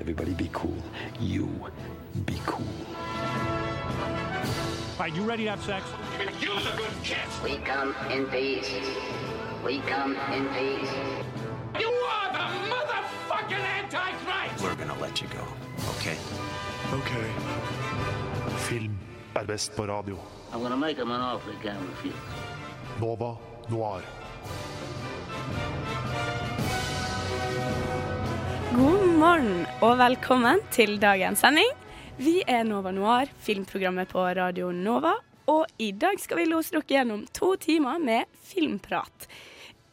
Everybody be cool. You be cool. Right, you ready to have sex? We come in peace. We come in peace. You are the motherfucking Antichrist! We're gonna let you go, okay? Ok. Film er best på radio. I'm gonna make him an offer he can't refuse. Nova Noir. God morgen og velkommen til dagens sending. Vi er Nova Noir, filmprogrammet på Radio Nova. Og i dag skal vi lose dere gjennom to timer med filmprat.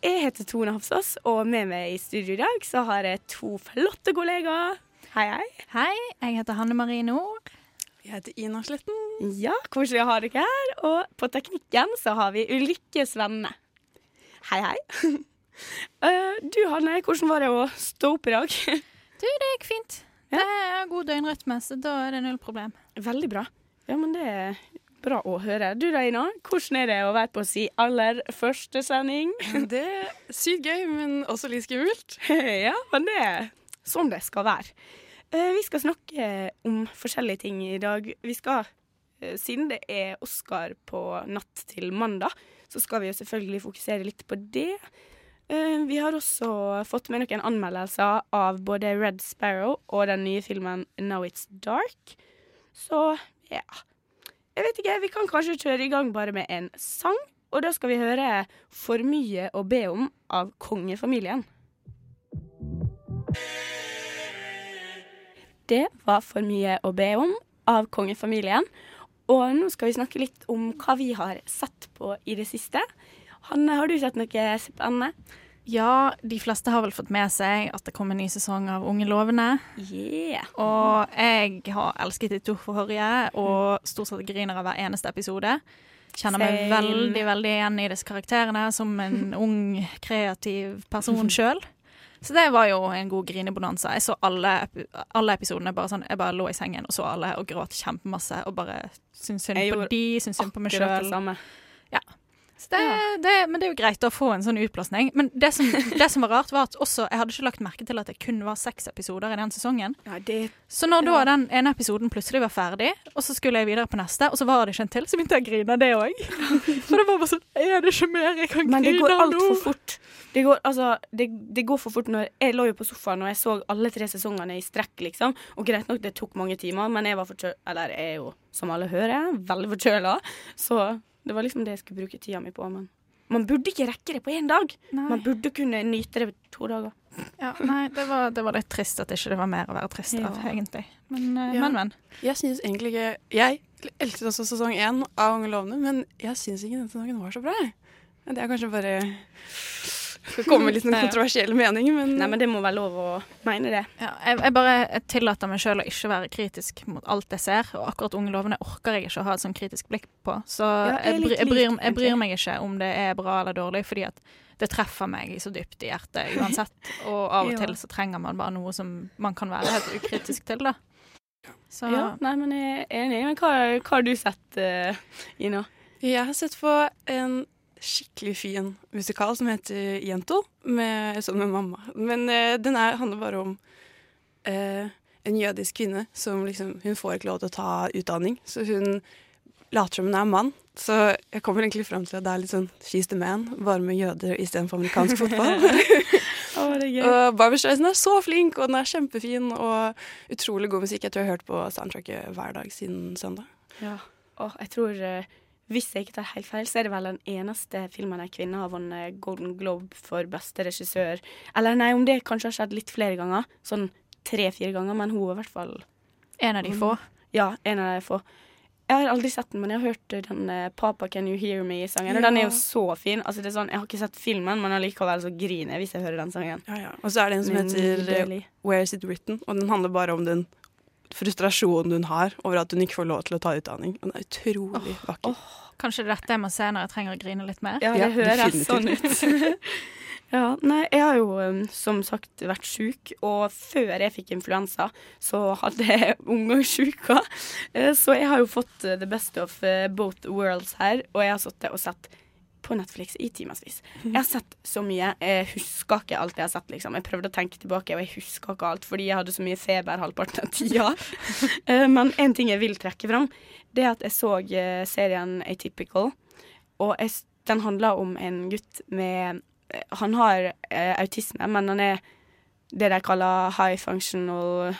Jeg heter Tone Hafsås, og med meg i studio i dag så har jeg to flotte kollegaer. Hei, hei. Hei, jeg heter Hanne Marie Nord. Jeg heter Ina Sletten. Ja, koselig å ha dere her. Og på teknikken så har vi Ulrikke Svenne. Hei, hei. Uh, du Hanne, hvordan var det å stå opp i dag? Du, det gikk fint. Det er god døgnrytme, så da er det null problem. Veldig bra. Ja, men det er bra å høre. Du da, Ina. Hvordan er det å være på si aller første sending? Det er sykt gøy, men også litt skummelt. ja, men det er sånn det skal være. Eh, Vi skal snakke om forskjellige ting i dag. Vi skal, eh, siden det er Oscar på natt til mandag, så skal vi jo selvfølgelig fokusere litt på det. Eh, Vi har også fått med noen anmeldelser av både Red Sparrow og den nye filmen Now It's Dark. Så ja. Jeg vet ikke, vi kan kanskje kjøre i gang bare med en sang. Og da skal vi høre For mye å be om av kongefamilien. Det var For mye å be om av kongefamilien. Og nå skal vi snakke litt om hva vi har sett på i det siste. Hanne, har du sett noe spennende? Ja, de fleste har vel fått med seg at det kom en ny sesong av Unge lovende. Yeah. Og jeg har elsket de to forrige, og stort sett griner av hver eneste episode. Kjenner meg veldig veldig igjen i disse karakterene som en ung, kreativ person sjøl. Så det var jo en god grinebonanza. Jeg så alle, alle episodene. Bare sånn, jeg bare lå i sengen og så alle og gråt kjempemasse. Og bare syntes synd på de, syntes synd på meg sjøl. samme. Så ja. det, men det er jo greit å få en sånn utblåsning. Men det som, det som var rart, var at også, jeg hadde ikke lagt merke til at det kun var seks episoder i den sesongen. Ja, det Så når da den ene episoden plutselig var ferdig, og så skulle jeg videre på neste, og så var det ikke en til, så begynte jeg å grine av det òg. For det var bare sånn Er det ikke mer jeg kan Men det går av altfor fort. Det går, altså, det, det går for fort når Jeg lå jo på sofaen og jeg så alle tre sesongene i strekk, liksom. Og greit nok, det tok mange timer, men jeg var forkjøla Eller jeg er jo, som alle hører, veldig forkjøla. Så det var liksom det jeg skulle bruke tida mi på. Men man burde ikke rekke det på én dag. Nei. Man burde kunne nyte det på to dager. Ja, nei, det var, det var litt trist at ikke det var mer å være trist av, egentlig. Men, eh, Ja. men, men. Jeg synes egentlig ikke Jeg elsket også sesong én av Unge lovende, men jeg syns ikke denne sesongen var så bra. Det er kanskje bare Skal komme med litt sånn kontroversiell mening, men, Nei, men det må være lov å mene det. Ja, jeg, jeg bare jeg tillater meg sjøl å ikke være kritisk mot alt jeg ser, og akkurat Unge lovende orker jeg ikke å ha et sånn kritisk blikk på. Så Ja, jeg jeg, bry, jeg, bryr, jeg bryr meg ikke om det er bra eller dårlig, fordi at det treffer meg så dypt i hjertet uansett. Og av og til så trenger man bare noe som man kan være helt ukritisk til, da. Så Ja, nei, men jeg er enig. Men hva, hva har du sett, i Ina? Jeg har sett på en skikkelig fin musikal som heter Jento, med, sånn med mamma. Men eh, den er, handler bare om eh, en jødisk kvinne som liksom Hun får ikke lov til å ta utdanning, så hun later som hun er mann. Så jeg kommer egentlig fram til at det er litt sånn She's the man, bare med jøder istedenfor amerikansk fotball. Å, det er gøy. og Barbra Streisand er så flink, og den er kjempefin, og utrolig god musikk. Jeg tror jeg har hørt på soundtracket hver dag siden søndag. Ja. og jeg tror eh, Hvis jeg ikke tar helt feil, så er det vel den eneste filmen en kvinne har vunnet Golden Globe for beste regissør. Eller nei, om det kanskje har skjedd litt flere ganger. Sånn tre-fire ganger, men hun er i hvert fall en av de få. Ja, en av de få. Jeg har aldri sett den, men jeg har hørt den eh, 'Papa Can You Hear Me'-sangen. Og den er jo så fin. Altså, det sånn, jeg har ikke sett filmen, men allikevel så griner jeg hvis jeg hører den sangen. Ja, ja. Og så er det en som heter eh, Where Is It Written? Og den handler bare om den frustrasjonen hun har over at hun ikke får lov til å ta utdanning. Hun er utrolig vakker. Kanskje det er dette jeg må se når jeg trenger å grine litt mer? Ja, det Ja, høres sånn ut. ja, nei, jeg har jo um, som sagt vært sjuk, og før jeg fikk influensa, så hadde jeg omgangssjuka. Eh, Så jeg har jo fått eh, the best of eh, both worlds her, og jeg har sittet og sett på Netflix i timevis. Jeg har sett så mye. Jeg husker ikke alt jeg har sett, liksom. Jeg prøvde å tenke tilbake, og jeg husker ikke alt fordi jeg hadde så mye feber halvparten av tida. Eh, Men en ting jeg vil trekke fram, det er at jeg så eh, serien Atypical, og jeg, den handler om en gutt med eh, Han har eh, autisme, men han er det de kaller high functional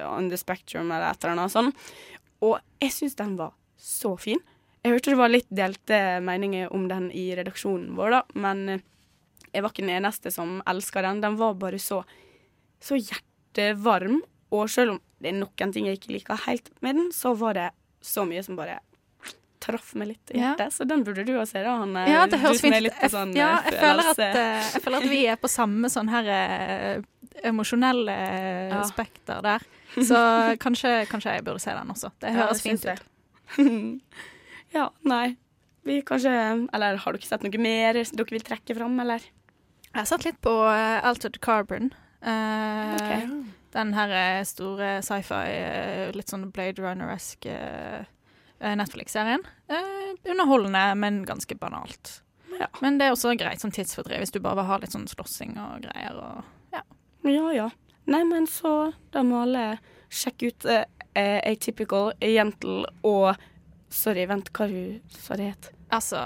on the spectrum, eller et eller annet sånt. Og jeg syns den var så fin. Jeg hørte det var litt delte meninger om den i redaksjonen vår, da, men eh, jeg var ikke den eneste som elska den. Den var bare så, så hjertevarm. Og selv om det er noen ting jeg ikke liker helt med den, så var det så mye som bare traff meg litt i Ja. Så den burde du òg se, da. Han, eh, Ja, det høres fint litt sånn, Ja, eh, jeg føler, at, eh, jeg føler at vi er på samme sånn her eh, emosjonelle Ja. spekter der. Så kanskje, kanskje jeg burde se den også. Det høres ja, fint ut. ja, nei. Vi kanskje Eller har dere sett noe mer dere vil trekke fram, eller? Jeg har sett litt på uh, Altered Carbon. Uh, Ok. Den her eh, store sci-fi, litt sånn Blade Runner-esk Netflix-serien. Eh, underholdende, men ganske banalt. Ja. Men det er også greit som tidsfordriv hvis du bare vil ha litt sånn slåssing og greier. Og, ja. Ja ja. Nei, men så da må alle sjekke ut uh, Atypical, Gentle og Sorry, vent, hva sa det het? Altså,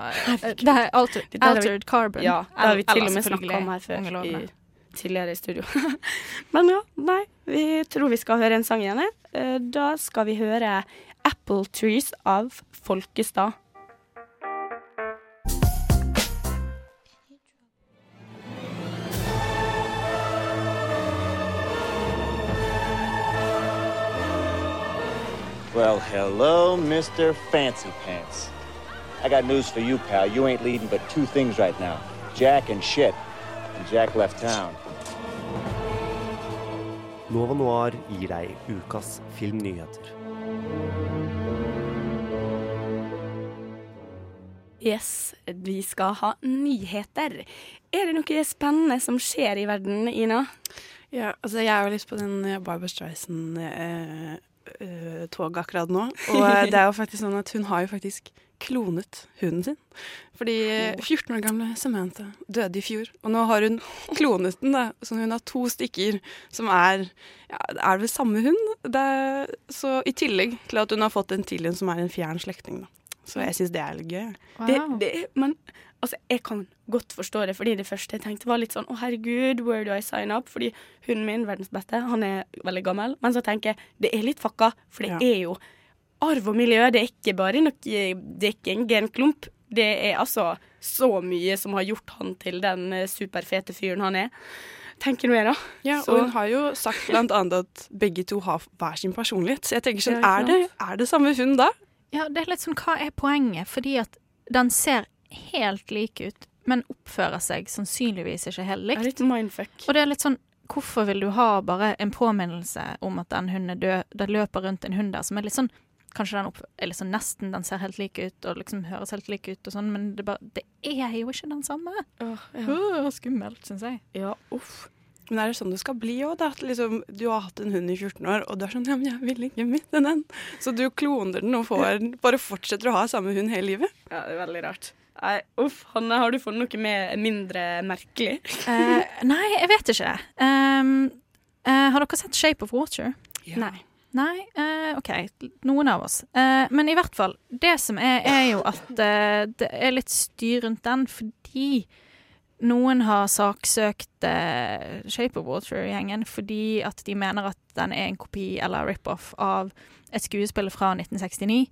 det er Altered, Altered Carbon. Ja, det har vi til og med selvfølgelig snakka om her før. I, tidligere i studio. men ja, nei. Vi tror vi skal høre en sang igjen. Eh, Da skal vi høre Apple Trees av Folkestad. Well, hello, Mr. Fancy Pants. I got news for you, pal. You ain't leading but two things right now Jack and shit. And Jack left town. Nova Noir gir deg ukas filmnyheter. Yes, vi skal ha nyheter. Er det noe spennende som skjer i verden, Ina? Ja, altså jeg har jo litt på den eh, Barbra Streisand-toget akkurat nå. Og eh, det er jo faktisk sånn at hun har jo faktisk klonet hunden sin. Fordi eh, 14 år gamle Samantha døde i fjor, og nå har hun klonet den. da. Så hun har to stykker som er ja, Er det vel samme hund? Er, så i tillegg til at hun har fått en til en som er en fjern slektning, da. Så jeg syns det er litt gøy. Det, det, men altså, jeg kan godt forstå det, fordi det første jeg tenkte var litt sånn Å, herregud, where do I sign up? Fordi hunden min, verdens beste, han er veldig gammel. Men så tenker jeg det er litt fucka, for det Ja. er jo arv og miljø. Det er ikke bare noe Det er ikke en genklump. Det er altså så mye som har gjort han til den eh, superfete fyren han er. Tenker du mer, da? Ja, Så- og hun har jo sagt blant annet at begge to har hver sin personlighet. Så jeg tenker sånn, er det, er det samme hund da? Ja, det er litt sånn, hva er poenget? Fordi at den ser helt like ut, men oppfører seg sannsynligvis ikke helt Det er likt. litt mindfuck. Og det er litt sånn, hvorfor vil du ha bare en påminnelse om at den hunden er død? Det løper rundt en hund der som er litt sånn Kanskje den opp, er sånn nesten den ser helt lik ut og liksom høres helt lik ut og sånn, men det, bare, det er jo ikke den samme. Åh, ja. oh, skummelt, syns jeg. ja, uff. Men er det sånn det skal bli òg? Liksom, du har hatt en hund i 14 år, og du er sånn Ja, men jeg vil ikke miste den. Så du kloner den og får, bare fortsetter å ha samme hund hele livet. Ja, det er veldig rart. Nei, uff, Hanne, har du funnet noe med mindre merkelig? uh, nei, jeg vet ikke. Um, uh, har dere sett Shape of Water? Nei. Nei, uh, OK. Noen av oss. Men i hvert fall, det som er, er jo at det er litt styr rundt den fordi noen har saksøkt Shape of Water-gjengen fordi at de mener at den er en kopi eller rip-off av et skuespill fra 1969.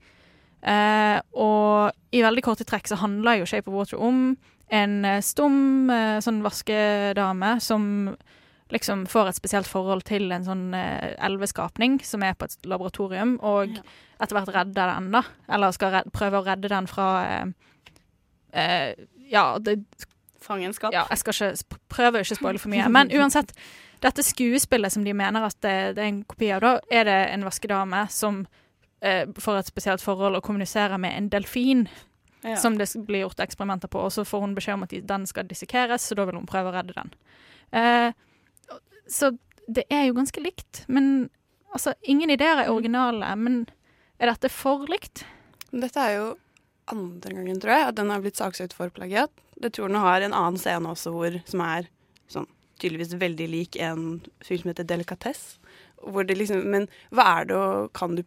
Eh, og i veldig korte trekk så handler jo Shape of Water om en eh, stum eh, sånn vaskedame som liksom får et spesielt forhold til en sånn eh, elveskapning som er på et laboratorium, og Ja. etter hvert redder den, da. Eller skal redde, prøve å redde den fra eh, eh, Ja, det, Fangenskap? ja, jeg skal ikke prøve å ikke spoile for mye. Men uansett, dette skuespillet som de mener at det, det er en kopi av, da, er det en vaskedame som eh, får et spesielt forhold og kommuniserer med en delfin, Ja. som det blir gjort eksperimenter på, og så får hun beskjed om at den skal dissekeres, så da vil hun prøve å redde den. Eh, så det er jo ganske likt, men altså, ingen ideer er originale, men er dette for likt? Dette er jo andre gangen, tror jeg, at den har blitt saksøkt for plagiat. Jeg tror den har en annen scene også hvor, som er sånn tydeligvis veldig lik en film som heter Delikatesse. Liksom, men hva er det, og kan du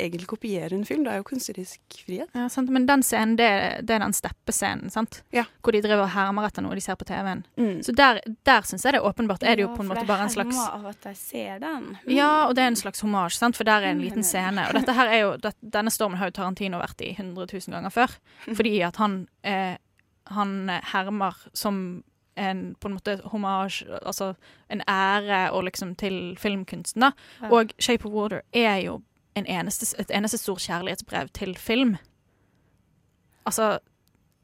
egentlig kopiere en film? Det er jo kunstnerisk frihet. Ja, sant? Men den scenen, det, det er den steppescenen, sant? Ja. Hvor de driver og hermer etter noe de ser på TV-en. Mm. Så der, der syns jeg det er åpenbart er det jo på en måte bare en slags hermer av at jeg ser den. Ja, og det er en slags hommage, sant? for der er en Mm. liten scene. Og dette her er jo, det, denne stormen har jo Tarantino vært i 100 000 ganger før. Fordi at han, eh, han hermer som en på en måte hommage, altså en ære og liksom til filmkunsten, da. Ja. Og Shape of Water er jo en eneste, et eneste stort kjærlighetsbrev til film. Altså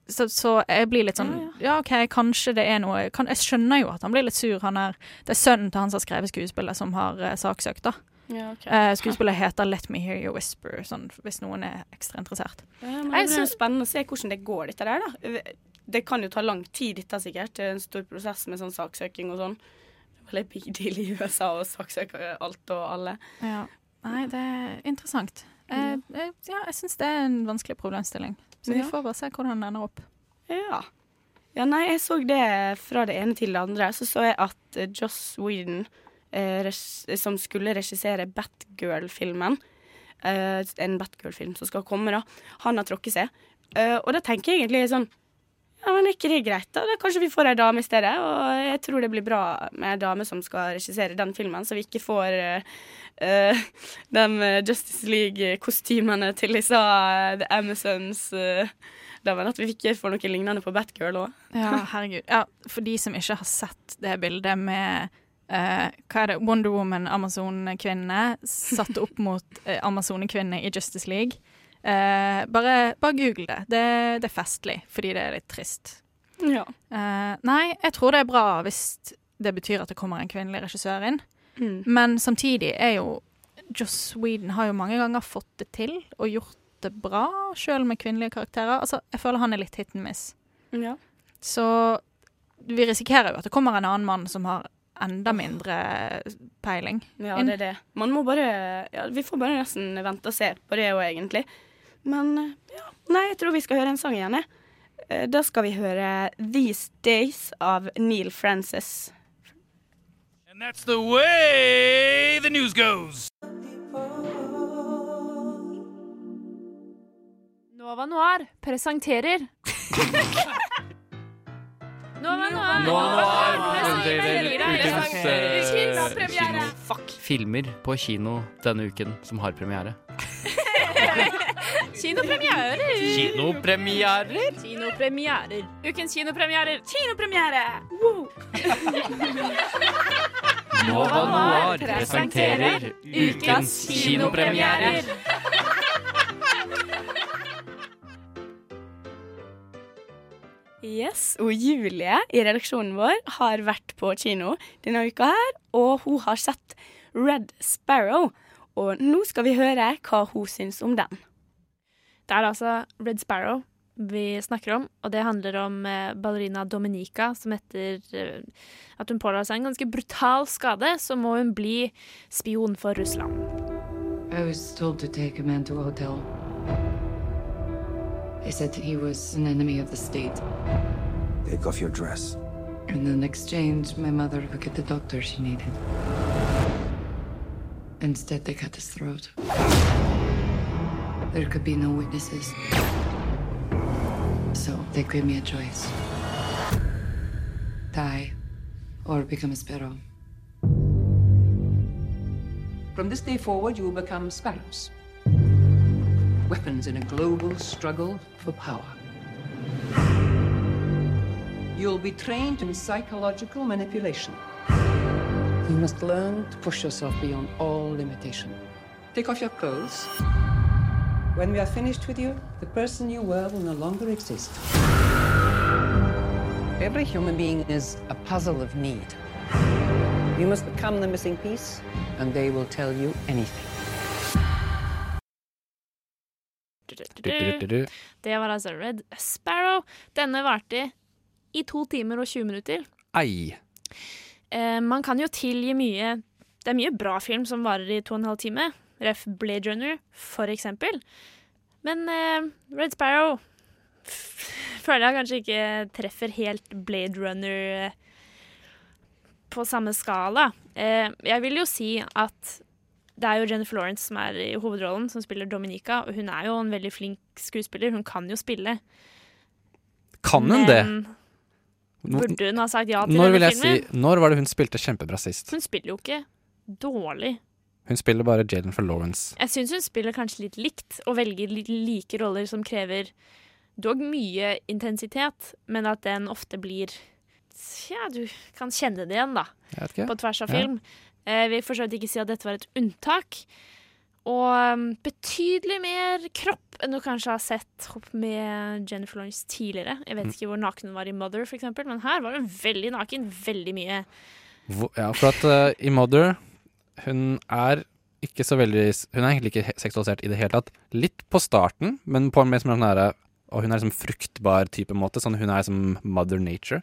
så, så jeg blir litt sånn Ja, OK, kanskje det er noe kan, Jeg skjønner jo at han blir litt sur. Han er, det er sønnen til han som har skrevet skuespillet, som har uh, saksøkt, da. Ja, okay. uh, skuespillet heter Let Me Hear You Whisper, sånn, hvis noen er ekstra interessert. Ja, men det blir så... spennende å se hvordan det går, dette der, da. Det kan jo ta lang tid, dette sikkert. Det er en stor prosess med sånn saksøking og sånn. Det er veldig big deal i USA å saksøke alt og alle. Ja. Nei, det er interessant. Jeg, jeg, ja, jeg syns det er en vanskelig problemstilling. Så vi får bare se hvordan den ender opp. Ja. ja. Nei, jeg så det fra det ene til det andre. Så så jeg at eh, Joss Whedon, eh, som skulle regissere Batgirl-filmen eh, En Batgirl-film som skal komme, da. Han har tråkket seg. Eh, og da tenker jeg egentlig sånn Ja, men er ikke det greit, da? Kanskje vi får ei dame i stedet? Og jeg tror det blir bra med ei dame som skal regissere den filmen, så vi ikke får eh, eh, de eh, Justice League-kostymene til disse eh, The Amazons. Uh, men at vi ikke får noe lignende på Batgirl òg. Ja, herregud. Ja, for de som ikke har sett det bildet med uh, hva er det, Wonder Woman, Amazon-kvinne, satt opp mot uh, Amazon-kvinne i Justice League. Uh, bare, bare google det. det. Det er festlig, fordi det er litt trist. Ja. Uh, nei, jeg tror det er bra hvis det betyr at det kommer en kvinnelig regissør inn. Mm. Men samtidig er jo Joss Whedon har jo mange ganger fått det til og gjort det bra, sjøl med kvinnelige karakterer. Altså, jeg føler han er litt hit and miss. Ja. Så vi risikerer jo at det kommer en annen mann som har enda mindre peiling. ja, det er det. Man må bare ja, Vi får bare nesten vente og se på det òg, egentlig. Men ja. Nei, jeg tror vi skal høre en sang igjen, jeg. Eh, Da skal vi høre 'These Days' av Neil Francis. And that's the way the news goes. Nova Noir presenterer Nova Noir, Nova Noir presenterer ukens, eh. Filmer på kino denne uken som har premiere. Kinopremierer. Kinopremierer? Kinopremierer. Ukens kinopremierer. Kinopremiere! Nova Noir presenterer ukens kinopremierer. Yes, og Julie i redaksjonen vår har vært på kino denne uka her, og hun har sett Red Sparrow. Og nå skal vi høre hva hun syns om den. Det er altså Red Sparrow vi snakker om, og det handler om eh, ballerina Dominica som etter eh, at hun pådrar seg en ganske brutal skade, så må hun bli spion for Russland. I was told to take a man to a hotel. They said he was an enemy of the state. Take off your dress. And in exchange, my mother would get the doctor she needed. Instead, they cut his throat. There could be no witnesses. So they gave me a choice die or become a sparrow. From this day forward, you will become sparrows. Weapons in a global struggle for power. You'll be trained in psychological manipulation. You must learn to push yourself beyond all limitation. Take off your clothes. When we are finished with you, the person you were will no longer exist. Every human being is a puzzle of need. You must become the missing piece, and they will tell you anything. Det var altså Red Sparrow. Denne varte i to timer og 20 minutter. Ei. Eh, man kan jo tilgi mye Det er mye bra film som varer i to og en halv time. Ref. Blade Runner, for eksempel. Men eh, Red Sparrow føler jeg kanskje ikke treffer helt Blade Runner eh, på samme skala. Eh, jeg vil jo si at det er jo Jennifer Lawrence som er i hovedrollen, som spiller Dominica, og hun er jo en veldig flink skuespiller. Hun kan jo spille. Kan hun det? Burde hun ha sagt ja til Når, denne filmen? si, når var det hun spilte kjempebra sist? Hun spiller jo ikke dårlig. Hun spiller bare Jennifer Lawrence. Jeg syns hun spiller kanskje litt likt, og velger litt like roller som krever dog mye intensitet, men at den ofte blir Ja, du kan kjenne det igjen, da. På tvers av Ja. film. Jeg vil for så vidt ikke si at dette var et unntak. Og um, betydelig mer kropp enn du kanskje har sett med Jennifer Lawrence tidligere. Jeg vet Mm. ikke hvor naken hun var i Mother, for eksempel, men her var hun veldig naken. Veldig mye. Ja, for at uh, i Mother Hun er ikke så veldig Hun er egentlig ikke seksualisert i det hele tatt. Litt på starten, men på en mer sånn nære Og hun er liksom fruktbar type måte. Sånn hun er som mother nature.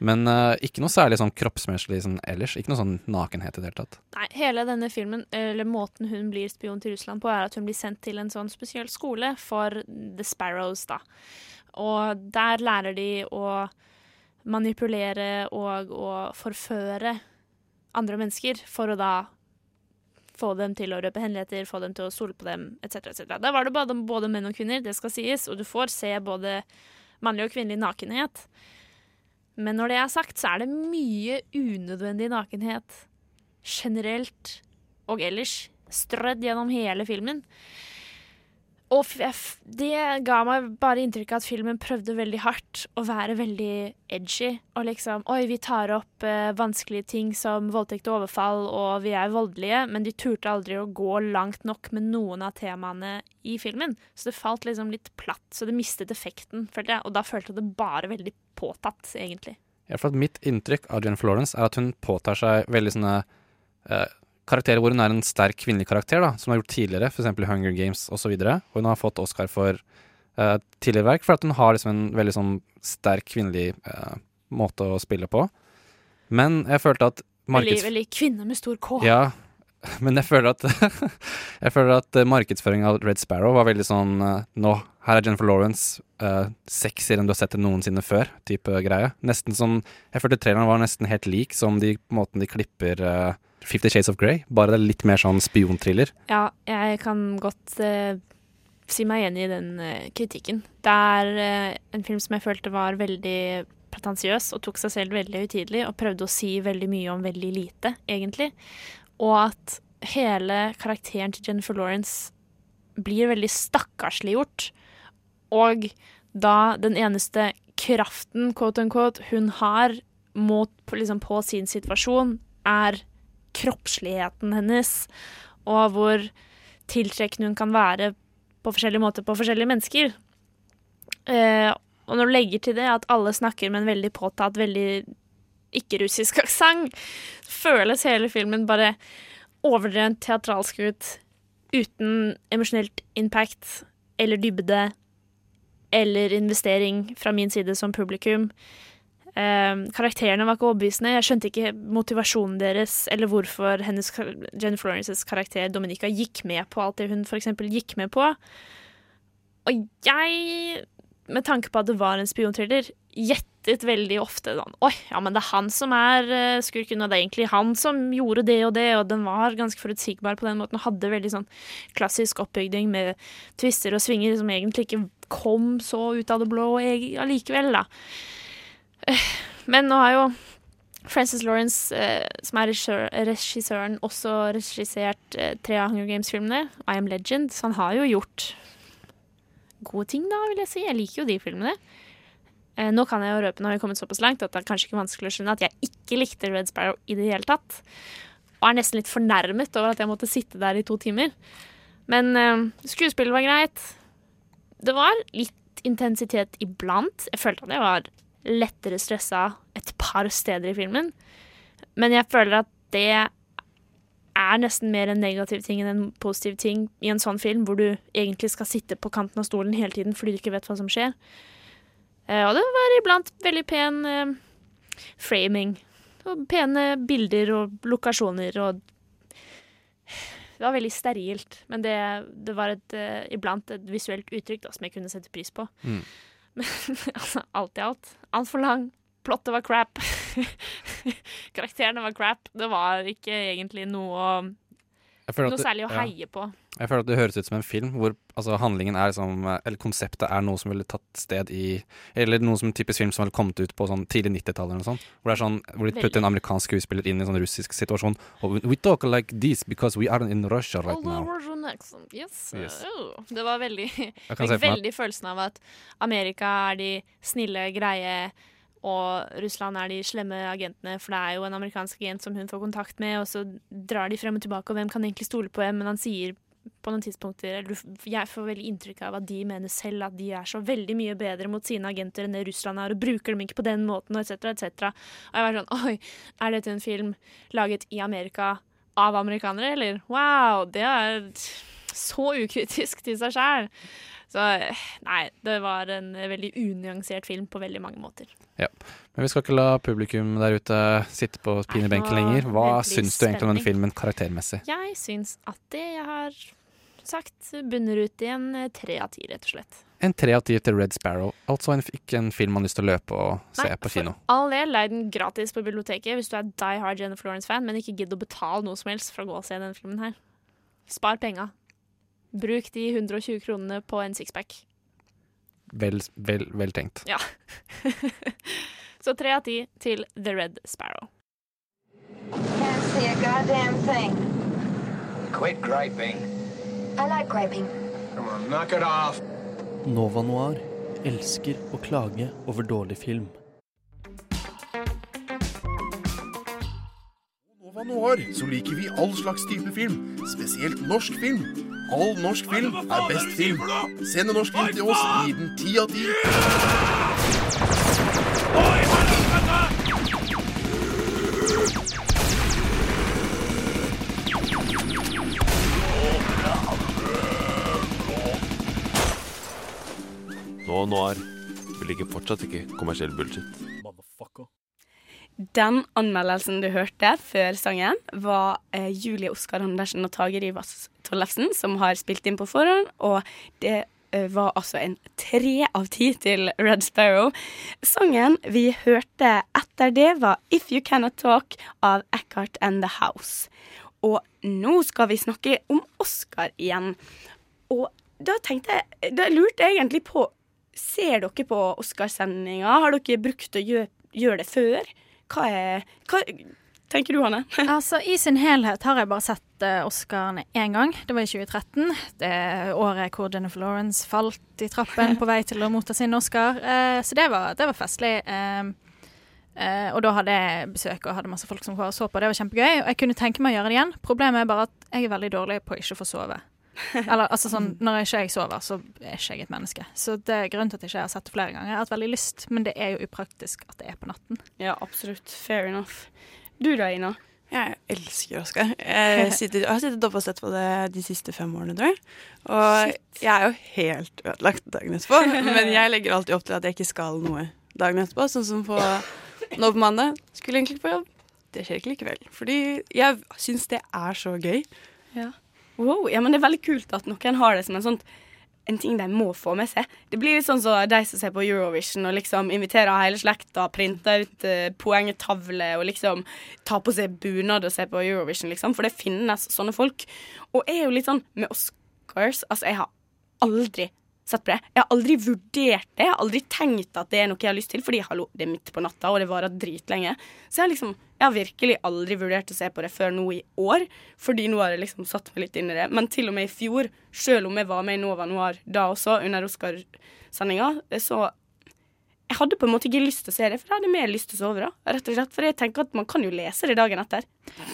Men uh, ikke noe særlig sånn kroppsmessig sånn ellers. Ikke noe sånn nakenhet i det hele tatt. Nei, hele denne filmen, eller måten hun blir spion til Russland på, er at hun blir sendt til en sånn spesiell skole for The Sparrows, da. Og der lærer de å manipulere og å forføre andre mennesker for å da få dem til å røpe henligheter, få dem til å stole på dem, etc. etc. Der var det både, både menn og kvinner, det skal sies, og du får se både mannlig og kvinnelig nakenhet. Men når det er sagt, så er det mye unødvendig nakenhet generelt og ellers strødd gjennom hele filmen. Og det ga meg bare inntrykk av at filmen prøvde veldig hardt å være veldig edgy. Og liksom Oi, vi tar opp eh, vanskelige ting som voldtekt og overfall, og vi er voldelige, men de turte aldri å gå langt nok med noen av temaene i filmen. Så det falt liksom litt platt, så det mistet effekten, følte jeg. Og da følte jeg det bare veldig påtatt, egentlig. Ja, for at Mitt inntrykk av Jennifer Lawrence er at hun påtar seg veldig sånne eh, karakterer hvor hun er en sterk kvinnelig karakter, da, som hun har gjort tidligere, f.eks. i Hunger Games osv. Og hun har fått Oscar for uh, tidligere verk, for at hun har liksom en veldig sånn sterk kvinnelig uh, måte å spille på. Men jeg følte at Veldig, markeds... veldig kvinne med stor K. Ja, men jeg føler at Jeg føler at markedsføringa av Red Sparrow var veldig sånn uh, Nå, her er Jennifer Lawrence, uh, sexier enn du har sett det noensinne før, type greie. Nesten som Jeg følte traileren var nesten helt lik som de måten de klipper uh, Fifty Shades of Grey, bare litt mer sånn spionthriller. Ja, jeg kan godt uh, si meg enig i den uh, kritikken. Det er uh, en film som jeg følte var veldig pretensiøs og tok seg selv veldig høytidelig og prøvde å si veldig mye om veldig lite, egentlig. Og at hele karakteren til Jennifer Lawrence blir veldig stakkarsliggjort. Og da den eneste kraften, quote unquote, hun har mot, liksom, på sin situasjon, er kroppsligheten hennes, og hvor tiltrekkende hun kan være på forskjellige måter på forskjellige mennesker. Eh, og når du legger til det at alle snakker med en veldig påtatt, veldig ikke-russisk aksent, føles hele filmen bare overdrevent teatralsk ut, uten emosjonelt impact eller dybde eller investering fra min side som publikum. Eh, karakterene var ikke overbevisende. Jeg skjønte ikke motivasjonen deres, eller hvorfor hennes, Jen Florences karakter Dominica gikk med på alt det hun eksempel gikk med på. Og jeg, med tanke på at det var en spionthriller, gjettet veldig ofte sånn Oi, ja, men det er han som er eh, skurken, og det er egentlig han som gjorde det og det, og den var ganske forutsigbar på den måten, og hadde veldig sånn klassisk oppbygning med twister og svinger som egentlig ikke kom så ut av det blå allikevel, da. Men nå har jo Frances Lawrence, eh, som er regissør, regissøren, også regissert eh, tre av Hunger Games-filmene, I Am Legend, så han har jo gjort gode ting, da, vil jeg si. Jeg liker jo de filmene. Eh, nå kan jeg jo røpe, nå har vi kommet såpass langt, at det er kanskje ikke vanskelig å skjønne at jeg ikke likte Red Sparrow i det hele tatt. Og er nesten litt fornærmet over at jeg måtte sitte der i to timer. Men eh, skuespillet var greit. Det var litt intensitet iblant. Jeg følte at jeg var lettere stressa et par steder i filmen. Men jeg føler at det er nesten mer en negativ ting enn en positiv ting i en sånn film, hvor du egentlig skal sitte på kanten av stolen hele tiden fordi du ikke vet hva som skjer. Eh, og det var iblant veldig pen eh, framing. Og pene bilder og lokasjoner og Det var veldig sterilt, men det, det var et, eh, iblant et visuelt uttrykk da, som jeg kunne sette pris på. Mm. altså, alt i alt. Altfor lang. Plottet var crap. Karakterene var crap. Det var ikke egentlig noe, at noe det- særlig å ja. heie på. Jeg føler at det høres ut som en film hvor altså, handlingen er som Eller konseptet er noe som ville tatt sted i Eller noe som en typisk film som ville kommet ut på sånn tidlig 90-tallet eller noe sånt. Hvor det er sånn Hvor de putter en amerikansk skuespiller inn i en sånn russisk situasjon. Og we talk like this because we are in Russia right now. Russian accent, yes. Yes. Oh, Det var veldig veldig følelsen av at Amerika er de snille, greie, og Russland er de slemme agentene, for det er jo en amerikansk agent som hun får kontakt med, og så drar de frem og tilbake, og hvem kan egentlig stole på hvem? Men han sier på noen tidspunkter Jeg får veldig inntrykk av at de mener selv at de er så veldig mye bedre mot sine agenter enn det Russland er, og bruker dem ikke på den måten, og etc., etc. Og jeg var sånn Oi, er dette en film laget i Amerika av amerikanere, eller? Wow, det er så ukritisk til seg sjæl. Så nei, det var en veldig unyansert film på veldig mange måter. Ja. Men vi skal ikke la publikum der ute sitte på pinebenken lenger. Hva syns du egentlig om denne filmen karaktermessig? Jeg syns at det jeg har sagt, bunner ut i en eh, tre av ti, rett og slett. En tre av ti til Red Sparrow. Altså en, ikke en film man har lyst til å løpe og se Nei, på kino. For all del, leid den gratis på biblioteket hvis du er die hard Jennifer Lawrence-fan, men ikke gidd å betale noe som helst for å gå og se denne filmen her. Spar penga. Bruk de 120 kronene på en sixpack. Vel, vel, vel tenkt. Ja. Så tre av ti til The Red Sparrow. Can't see a goddamn thing. Quit griping. I like griping. Come on, knock it off. Nova Noir elsker å klage over dårlig film. Nova Noir så liker vi all slags type film, spesielt norsk film. All norsk film er best film. Send en norsk film til oss, gi den ti av ti. Nå, nå er vel ikke fortsatt ikke kommersiell bullshit. Den anmeldelsen du hørte før sangen, var eh, Julie Oskar Andersen og Tage Rivas Tollefsen som har spilt inn på forhånd, og det eh, var altså en tre av ti til Red Sparrow. Sangen vi hørte etter det, var If You Cannot Talk av Eckhart and The House. Og nå skal vi snakke om Oscar igjen. Og da tenkte jeg Da lurte jeg egentlig på Ser dere på Oscarsendinga? Har dere brukt å gjøre, gjøre det før? Hva er hva, Tenker du, Hanne? Altså, I sin helhet har jeg bare sett uh, Oscarene én gang. Det var i 2013. Det året hvor Jennifer Lawrence falt i trappen på vei til å motta sin Oscar. Uh, så det var, det var festlig. Uh, og da hadde jeg besøk og hadde masse folk som så på. Det var kjempegøy. Og jeg kunne tenke meg å gjøre det igjen. Problemet er bare at jeg er veldig dårlig på å ikke få sove. Eller altså sånn, Når ikke jeg sover, så er ikke jeg et menneske. Så det er grunnen til at jeg ikke har sett det flere ganger. Jeg har hatt veldig lyst, men det er jo upraktisk at det er på natten. Ja, absolutt. Fair enough. Du da, Ina? Jeg elsker Oscar. Jeg, sitter, jeg har sittet oppe og sett på det de siste fem årene, tror jeg. Og jeg er jo helt ødelagt dagen etterpå, men jeg legger alltid opp til at jeg ikke skal noe dagen etterpå. Sånn som på, nå på mandag. Skulle egentlig ikke på jobb. Det skjer ikke likevel. Fordi jeg syns det er så gøy. Ja. Wow, ja, men det er veldig kult at noen har det som en, sånt, en ting de må få med seg. Det blir litt sånn som de som ser på Eurovision og liksom inviterer hele slekta, printer ut uh, poengtavle og liksom tar på seg bunad og ser på Eurovision, liksom. For det finnes sånne folk. Og jeg er jo litt sånn med Oscars Altså, jeg har aldri sett på det. Jeg har aldri vurdert det. Jeg har aldri tenkt at det er noe jeg har lyst til, fordi hallo, det er midt på natta, og det varer dritlenge. Så jeg har liksom Jeg har virkelig aldri vurdert å se på det før nå i år, fordi nå har jeg liksom satt meg litt inn i det. Men til og med i fjor, selv om jeg var med i Nova Noir da også, under Oscarsendinga, så hadde på en måte ikke lyst til å se det, for jeg hadde mer lyst til å sove. da, rett og slett, For jeg tenker at man kan jo lese det dagen etter.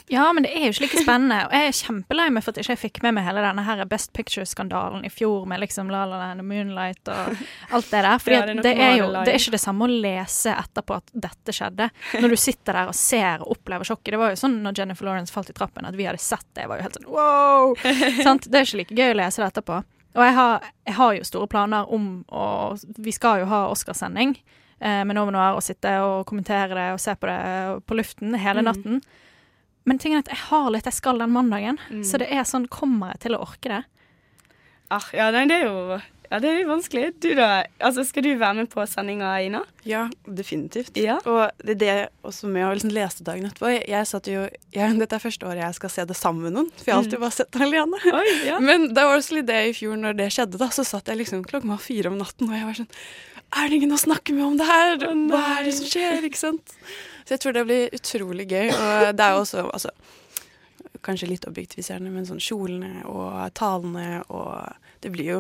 Ja, men det er jo ikke like spennende. Og jeg er kjempelei meg for at jeg ikke fikk med meg hele denne her Best Picture-skandalen i fjor med liksom La La Land og Moonlight og alt det der. Ja, det det er jo det er ikke det samme å lese etterpå at dette skjedde. Når du sitter der og ser og opplever sjokket. Det var jo sånn når Jennifer Lawrence falt i trappen, at vi hadde sett det. Jeg var jo helt sånn wow! Sant? Det er ikke like gøy å lese det etterpå. Og jeg har, jeg har jo store planer om å Vi skal jo ha Oscarsending eh, med Nova Noir og sitte og kommentere det og se på det på luften hele Mm. natten. Men tingen er at jeg har litt jeg skal den mandagen, Mm. så det er sånn Kommer jeg til å orke det? Ah, ja, nei, det er jo Ja, det er litt vanskelig. Du da, altså Skal du være med på sendinga, Ina? Ja, definitivt. Ja. Og det er det også med å liksom lese dagen etterpå. Jeg, jeg satt jo, jeg, Dette er første året jeg skal se det sammen med noen, for jeg har alltid Mm. bare sett det alene. Oi, ja. Men det var også litt det i fjor, når det skjedde, da, så satt jeg liksom klokken var fire om natten, og jeg var sånn Er det ingen å snakke med om det her? Hva er det som skjer? Ikke sant? Så jeg tror det blir utrolig gøy. Og det er jo også altså, Kanskje litt objektiviserende, men sånn kjolene og talene og Det blir jo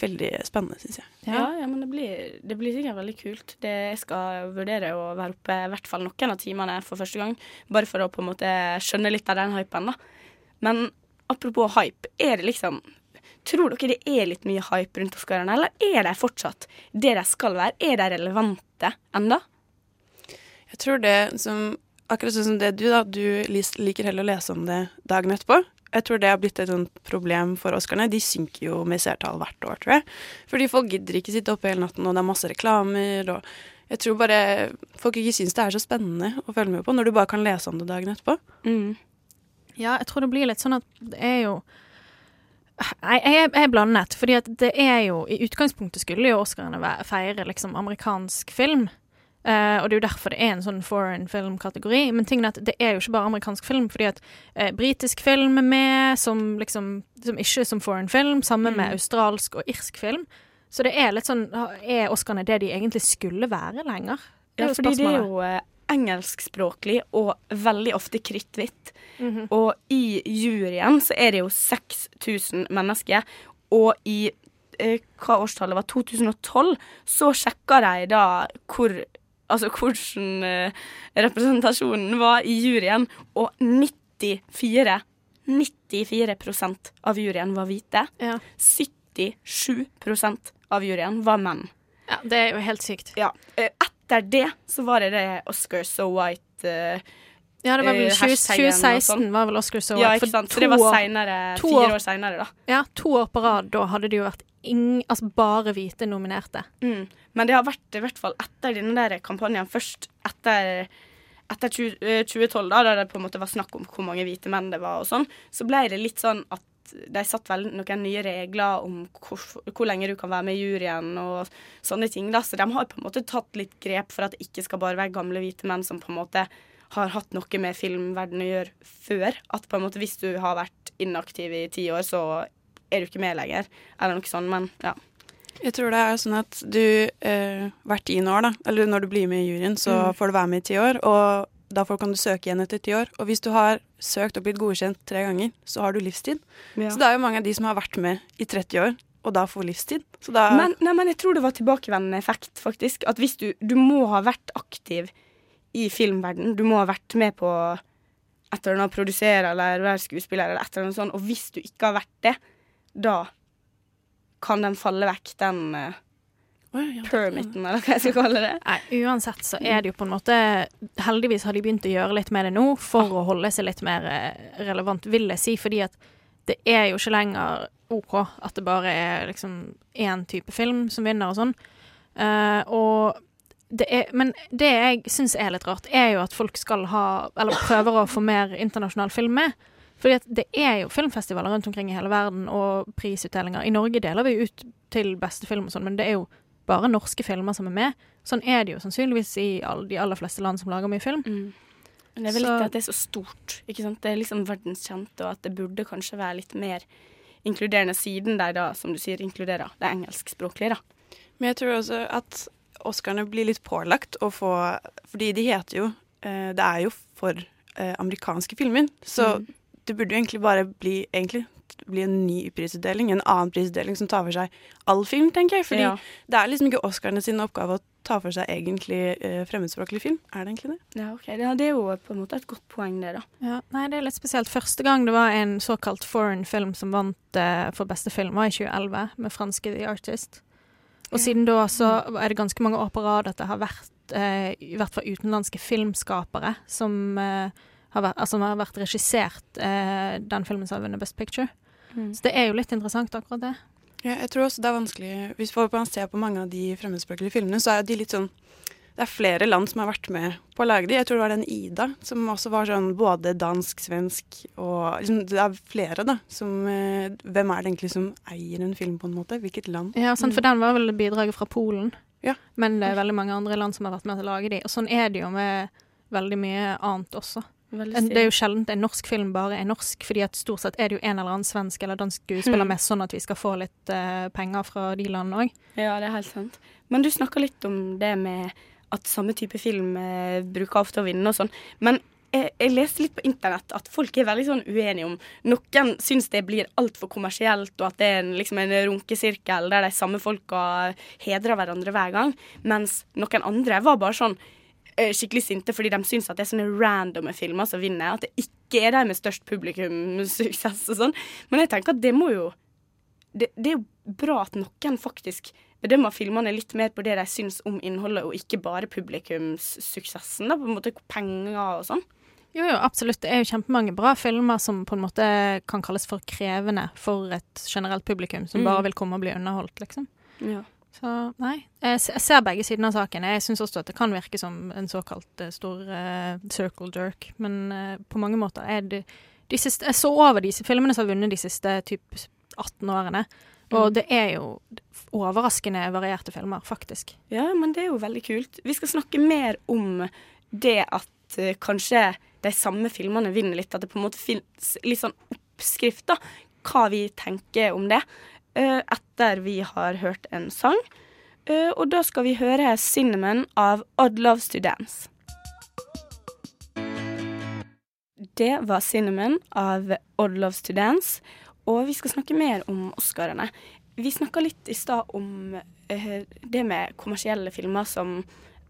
veldig spennende, syns jeg. Ja, ja, men det blir, det blir sikkert veldig kult. Det, jeg skal vurdere å være oppe i hvert fall noen av timene for første gang, bare for å på en måte skjønne litt av den hypen, da. Men apropos hype, er det liksom Tror dere det er litt mye hype rundt Oscarene, eller er de fortsatt det de skal være? Er de relevante enda? Jeg tror det som Akkurat sånn som det du, da. Du liker heller å lese om det dagen etterpå. Jeg tror det har blitt et sånt problem for Oscarene. De synker jo med seertall hvert år, tror jeg. Fordi folk gidder ikke sitte oppe hele natten, og det er masse reklamer, og jeg tror bare folk ikke syns det er så spennende å følge med på når du bare kan lese om det dagen etterpå. Ja, jeg tror det blir litt sånn at det er jo Nei, jeg er, blandet. Fordi at det er jo I utgangspunktet skulle jo Oscarene feire liksom amerikansk film. Eh, og det er jo derfor det er en sånn foreign film-kategori. Men tingen er at det er jo ikke bare amerikansk film, fordi at uh, britisk film er med som liksom som ikke som foreign film, sammen med Mm. australsk og irsk film. Så det er litt sånn Er Oscarene det de egentlig skulle være lenger? Ja, fordi det er jo uh, engelskspråklig og veldig ofte kritthvitt. Mhm. Og i juryen så er det jo 6000 mennesker, og i hva årstallet var, 2012, så sjekka de da hvor Altså hvordan eh, representasjonen var i juryen, og 94 94% av juryen var hvite. 77% av juryen var menn. Ja, det er jo helt sykt. Ja. eh, Etter det så var det det Oscar so white Uh, Ja, det var vel eh, 20, hashtagen og 2016 sånn. var vel Oscar so White. Ja, ikke sant. To det var senere, fire år seinere, da. Ja, to år på rad. Da hadde det jo vært ing, altså bare hvite nominerte. Mm. Men det har vært i hvert fall etter denne der kampanjen, først etter, etter 20, eh, 2012, da, da det på en måte var snakk om hvor mange hvite menn det var, og sånn, så ble det litt sånn at de satt vel noen nye regler om hvor, hvor lenge du kan være med i juryen og sånne ting. da, Så de har på en måte tatt litt grep for at det ikke skal bare være gamle hvite menn som på en måte har hatt noe med filmverdenen å gjøre før. At på en måte hvis du har vært inaktiv i ti år, så er du ikke med lenger, eller noe sånt. Men ja. Jeg tror det er sånn at du eh, hvert tiende år, da, eller når du blir med i juryen, så Mm. får du være med i ti år, og da kan du søke igjen etter ti år. Og hvis du har søkt og blitt godkjent tre ganger, så har du livstid. Ja. Så det er jo mange av de som har vært med i 30 år, og da får livstid. Så da Men, nei, men jeg tror det var tilbakevendende effekt, faktisk. At hvis du Du må ha vært aktiv i filmverden. Du må ha vært med på et eller annet, produsere eller være skuespiller eller et eller annet sånt. Og hvis du ikke har vært det, da kan den falle vekk, den uh, permiten, eller hva jeg skal kalle det. Nei, uansett så er det jo på en måte Heldigvis har de begynt å gjøre litt med det nå, for å holde seg litt mer eh, relevant, vil jeg si. Fordi at det er jo ikke lenger OK at det bare er liksom én type film som vinner og sånn. Uh, og det er, men det jeg syns er litt rart, er jo at folk skal ha Eller prøver å få mer internasjonal film med. Fordi at det er jo filmfestivaler rundt omkring i hele verden, og prisutdelinger. I Norge deler vi ut til beste film og sånn, men det er jo bare norske filmer som er med. Sånn er det jo sannsynligvis i all, de aller fleste land som lager mye film. Men det er vel Så- litt at det er så stort. ikke sant? Det er liksom verdenskjent, og at det burde kanskje være litt mer inkluderende, siden de da, som du sier, inkluderer det engelskspråklige, da. Men jeg tror også at Oscarene blir litt pålagt å få Fordi de heter jo eh, Det er jo for eh, amerikanske filmer, så Mm. Det burde jo egentlig bare bli egentlig bli en ny prisutdeling, en annen prisutdeling som tar for seg all film, tenker jeg. Fordi Ja. det er liksom ikke Oscarene sin oppgave å ta for seg egentlig eh, fremmedspråklig film. Er det egentlig det? Ja, ok. Ja, det er jo på en måte et godt poeng, det, da. Ja, nei, det er litt spesielt. Første gang det var en såkalt foreign film som vant eh, for beste film, var i 2011, med franske The Artist. Og siden da så er det ganske mange år på rad at det har vært eh, i hvert fall utenlandske filmskapere som, eh, har, vært, altså, har vært regissert eh, den filmen som har vunnet Best Picture. Mm. Så det er jo litt interessant, akkurat det. Ja, jeg tror også det er vanskelig Hvis man ser på mange av de fremmedspråklige filmene, så er de litt sånn det er flere land som har vært med på å lage de. Jeg tror det var den Ida, som også var sånn både dansk, svensk og liksom, Det er flere, da. Som, eh, hvem er det egentlig som eier en film, på en måte? Hvilket land? Ja, sant, for den var vel bidraget fra Polen. Ja. Men det er veldig mange andre land som har vært med til å lage de. Og sånn er det jo med veldig mye annet også. Det er jo sjelden en norsk film bare er norsk, fordi at stort sett er det jo en eller annen svensk eller dansk skuespiller Mm. med, sånn at vi skal få litt uh, penger fra de landene òg. Ja, det er helt sant. Men du snakka litt om det med at samme type film eh, bruker ofte å vinne og sånn. Men jeg, jeg leste litt på internett at folk er veldig sånn uenige om Noen syns det blir altfor kommersielt, og at det er en, liksom en runkesirkel der de samme folka hedrer hverandre hver gang, mens noen andre var bare sånn skikkelig sinte fordi de syns at det er sånne randomme filmer som vinner. At det ikke er de med størst publikumssuksess og sånn. Men jeg tenker at det må jo det, det er jo bra at noen faktisk bedømmer filmene litt mer på det de syns om innholdet, og ikke bare publikumssuksessen, da, på en måte penger og sånn. Jo, jo, absolutt. Det er jo kjempemange bra filmer som på en måte kan kalles for krevende for et generelt publikum, som Mm. bare vil komme og bli underholdt, liksom. Ja. Så nei, jeg, ser begge sidene av saken. Jeg syns også at det kan virke som en såkalt eh, stor uh, circle jerk, men uh, på mange måter er det de siste, Jeg så over disse filmene som har vunnet de siste typ 18 årene, og Mm. det er jo overraskende varierte filmer, faktisk. Ja, men det er jo veldig kult. Vi skal snakke mer om det at uh, kanskje de samme filmene vinner litt. At det på en måte finnes litt sånn oppskrift, da. Hva vi tenker om det. Eh, etter vi har hørt en sang. Eh, og da skal vi høre 'Cinnamon' av Odd Loves To Dance. Det var 'Cinnamon' av Odd Loves To Dance. Og vi skal snakke mer om Oscarene. Vi snakka litt i stad om eh, det med kommersielle filmer som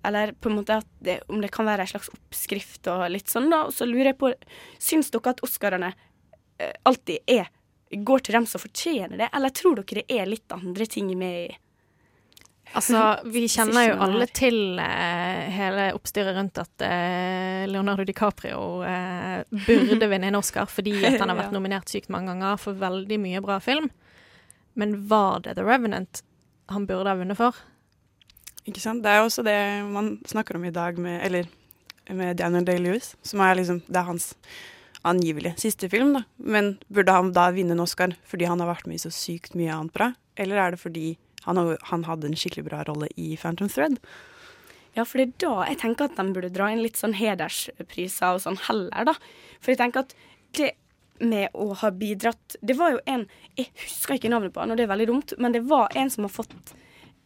Eller på en måte det, om det kan være en slags oppskrift og litt sånn, da. Og så lurer jeg på Syns dere at Oscarene alltid er går til dem som fortjener det, eller tror dere det er litt andre ting med i Altså, vi kjenner jo alle til eh, hele oppstyret rundt at eh, Leonardo DiCaprio eh, burde vinne en Oscar fordi at han har vært nominert sykt mange ganger for veldig mye bra film. Men var det The Revenant han burde ha vunnet for? Ikke sant? Det er jo også det man snakker om i dag med, eller, med Daniel Day-Lewis, som er liksom, det er hans angivelig siste film. da. Men burde han da vinne en Oscar fordi han har vært med i så sykt mye annet bra? Eller er det fordi han, han hadde en skikkelig bra rolle i Phantom Thread? Ja, for det er da jeg tenker at de burde dra inn litt sånn hederspriser og sånn heller, da. For jeg tenker at det med å ha bidratt Det var jo en Jeg husker ikke navnet på han, og det er veldig dumt, men det var en som har fått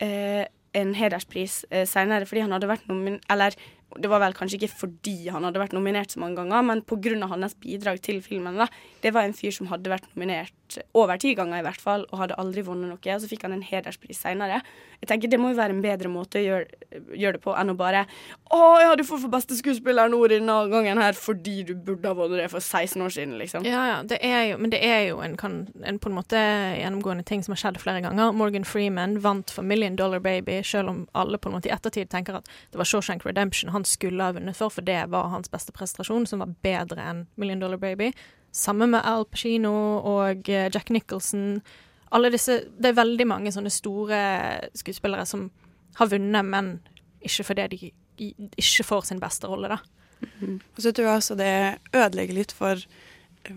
eh, en hederspris eh, senere fordi han hadde vært nomin... Eller det var vel kanskje ikke fordi han hadde vært nominert så mange ganger, men pga. hans bidrag til filmen. da. Det var en fyr som hadde vært nominert over ti ganger, i hvert fall, og hadde aldri vunnet noe. Og så fikk han en hederspris senere. Jeg tenker Det må jo være en bedre måte å gjøre, gjøre det på enn å bare Å ja, du får for beste skuespiller nå denne gangen her fordi du burde ha vunnet det for 16 år siden, liksom. Ja, ja, det er jo, men det er jo en, kan, en på en måte gjennomgående ting som har skjedd flere ganger. Morgan Freeman vant for Million Dollar Baby, selv om alle på en måte i ettertid tenker at det var Shawshank Redemption han skulle ha vunnet for, for det var hans beste prestasjon, som var bedre enn Million Dollar Baby. Samme med Al Pacino og eh, Jack Nicholson. Alle disse, det er veldig mange sånne store skuespillere som har vunnet, men ikke fordi de ikke får sin beste rolle, da. Og så tror jeg også det ødelegger litt for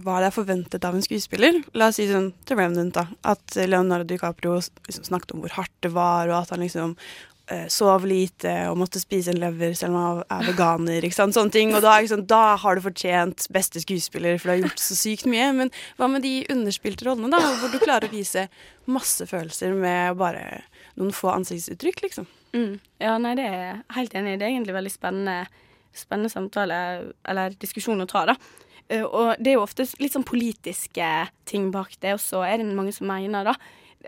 hva det er forventet av en skuespiller. La oss si sånn til Remnant, da. At Leonardo DiCaprio liksom snakket om hvor hardt det var, og at han liksom sov lite og måtte spise en lever selv om jeg er veganer. ikke sant? Sånne ting. Og da, det sånn, da har du fortjent beste skuespiller, for du har gjort så sykt mye. Men hva med de underspilte rollene, da? Hvor du klarer å vise masse følelser med bare noen få ansiktsuttrykk, liksom. Mm. Ja, nei, det er jeg helt enig i. Det er egentlig veldig spennende, spennende samtale, eller diskusjon å ta, da. Eh, og det er jo ofte litt sånn politiske ting bak det, og så er det mange som mener, da.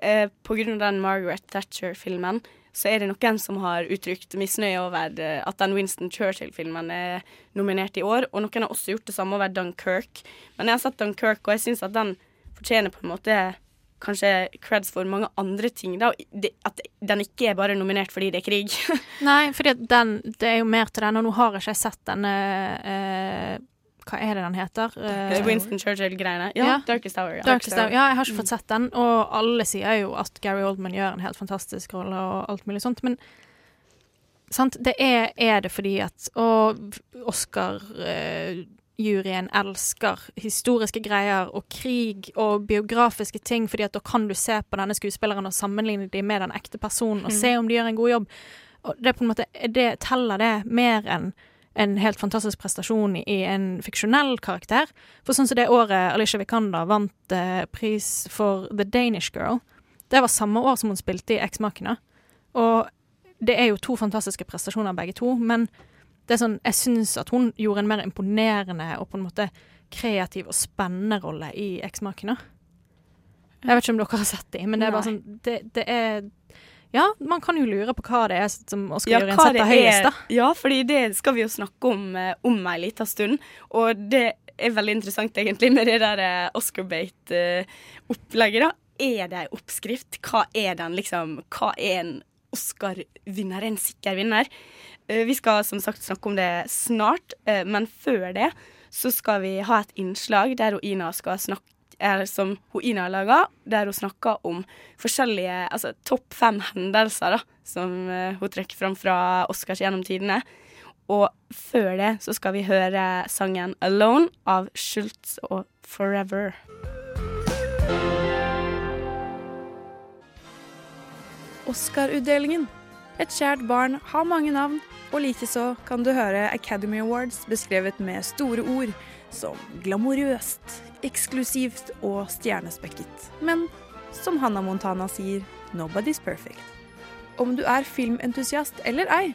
eh, På grunn av den Margaret Thatcher-filmen, så er det noen som har uttrykt misnøye over eh, at den Winston Churchill-filmen er nominert i år, og noen har også gjort det samme over Dunkerque. Men jeg har sett Dunkerque, og jeg syns at den fortjener på en måte kanskje creds for mange andre ting. da, At den ikke er bare nominert fordi det er krig. Nei, for det er jo mer til den, og nå har jeg ikke sett denne eh, Hva er det den heter? Eh, Winston Churchill-greiene. Ja, Darkest Hour. Ja. Darkest Hour. Ja, jeg har ikke fått sett den, og alle sier jo at Gary Oldman gjør en helt fantastisk rolle og alt mulig sånt, men sant, det er, er det fordi at Og Oscar-juryen elsker historiske greier og krig og biografiske ting, fordi at da kan du se på denne skuespilleren og sammenligne dem med den ekte personen og Mm. se om de gjør en god jobb. Og det på en måte, det teller det mer enn en helt fantastisk prestasjon i en fiksjonell karakter. For sånn som det året Alicia Vikander vant eh, pris for The Danish Girl, det var samme år som hun spilte i Eksmakene. Og det er jo to fantastiske prestasjoner begge to, men det er sånn, jeg syns at hun gjorde en mer imponerende og på en måte kreativ og spennende rolle i Eksmakene. Jeg vet ikke om dere har sett dem, men det er bare sånn det, det er Ja, man kan jo lure på hva det er som Ja, Oscar-juryen hva det setter høyest, da. ja, fordi det skal vi jo snakke om eh, om ei lita stund. Og det er veldig interessant egentlig med det der eh, Oscar-bate-opplegget, da. Er det ei oppskrift? Hva er den, liksom? Hva er en Oscar-vinner? En sikker vinner? Eh, Vi skal som sagt snakke om det snart, eh, men før det så skal vi ha et innslag der Ina skal snakke eller som hun Ina har laga, der hun snakker om forskjellige altså topp fem hendelser da, som eh, hun trekker fram fra Oscars gjennom tidene. Og før det så skal vi høre sangen 'Alone' av Schultz og 'Forever'. Oscar-utdelingen. Et kjært barn har mange navn, og likeså kan du høre Academy Awards beskrevet med store ord som glamorøst, eksklusivt og stjernespekket. Men som Hannah Montana sier, nobody's perfect. Om du er filmentusiast eller ei,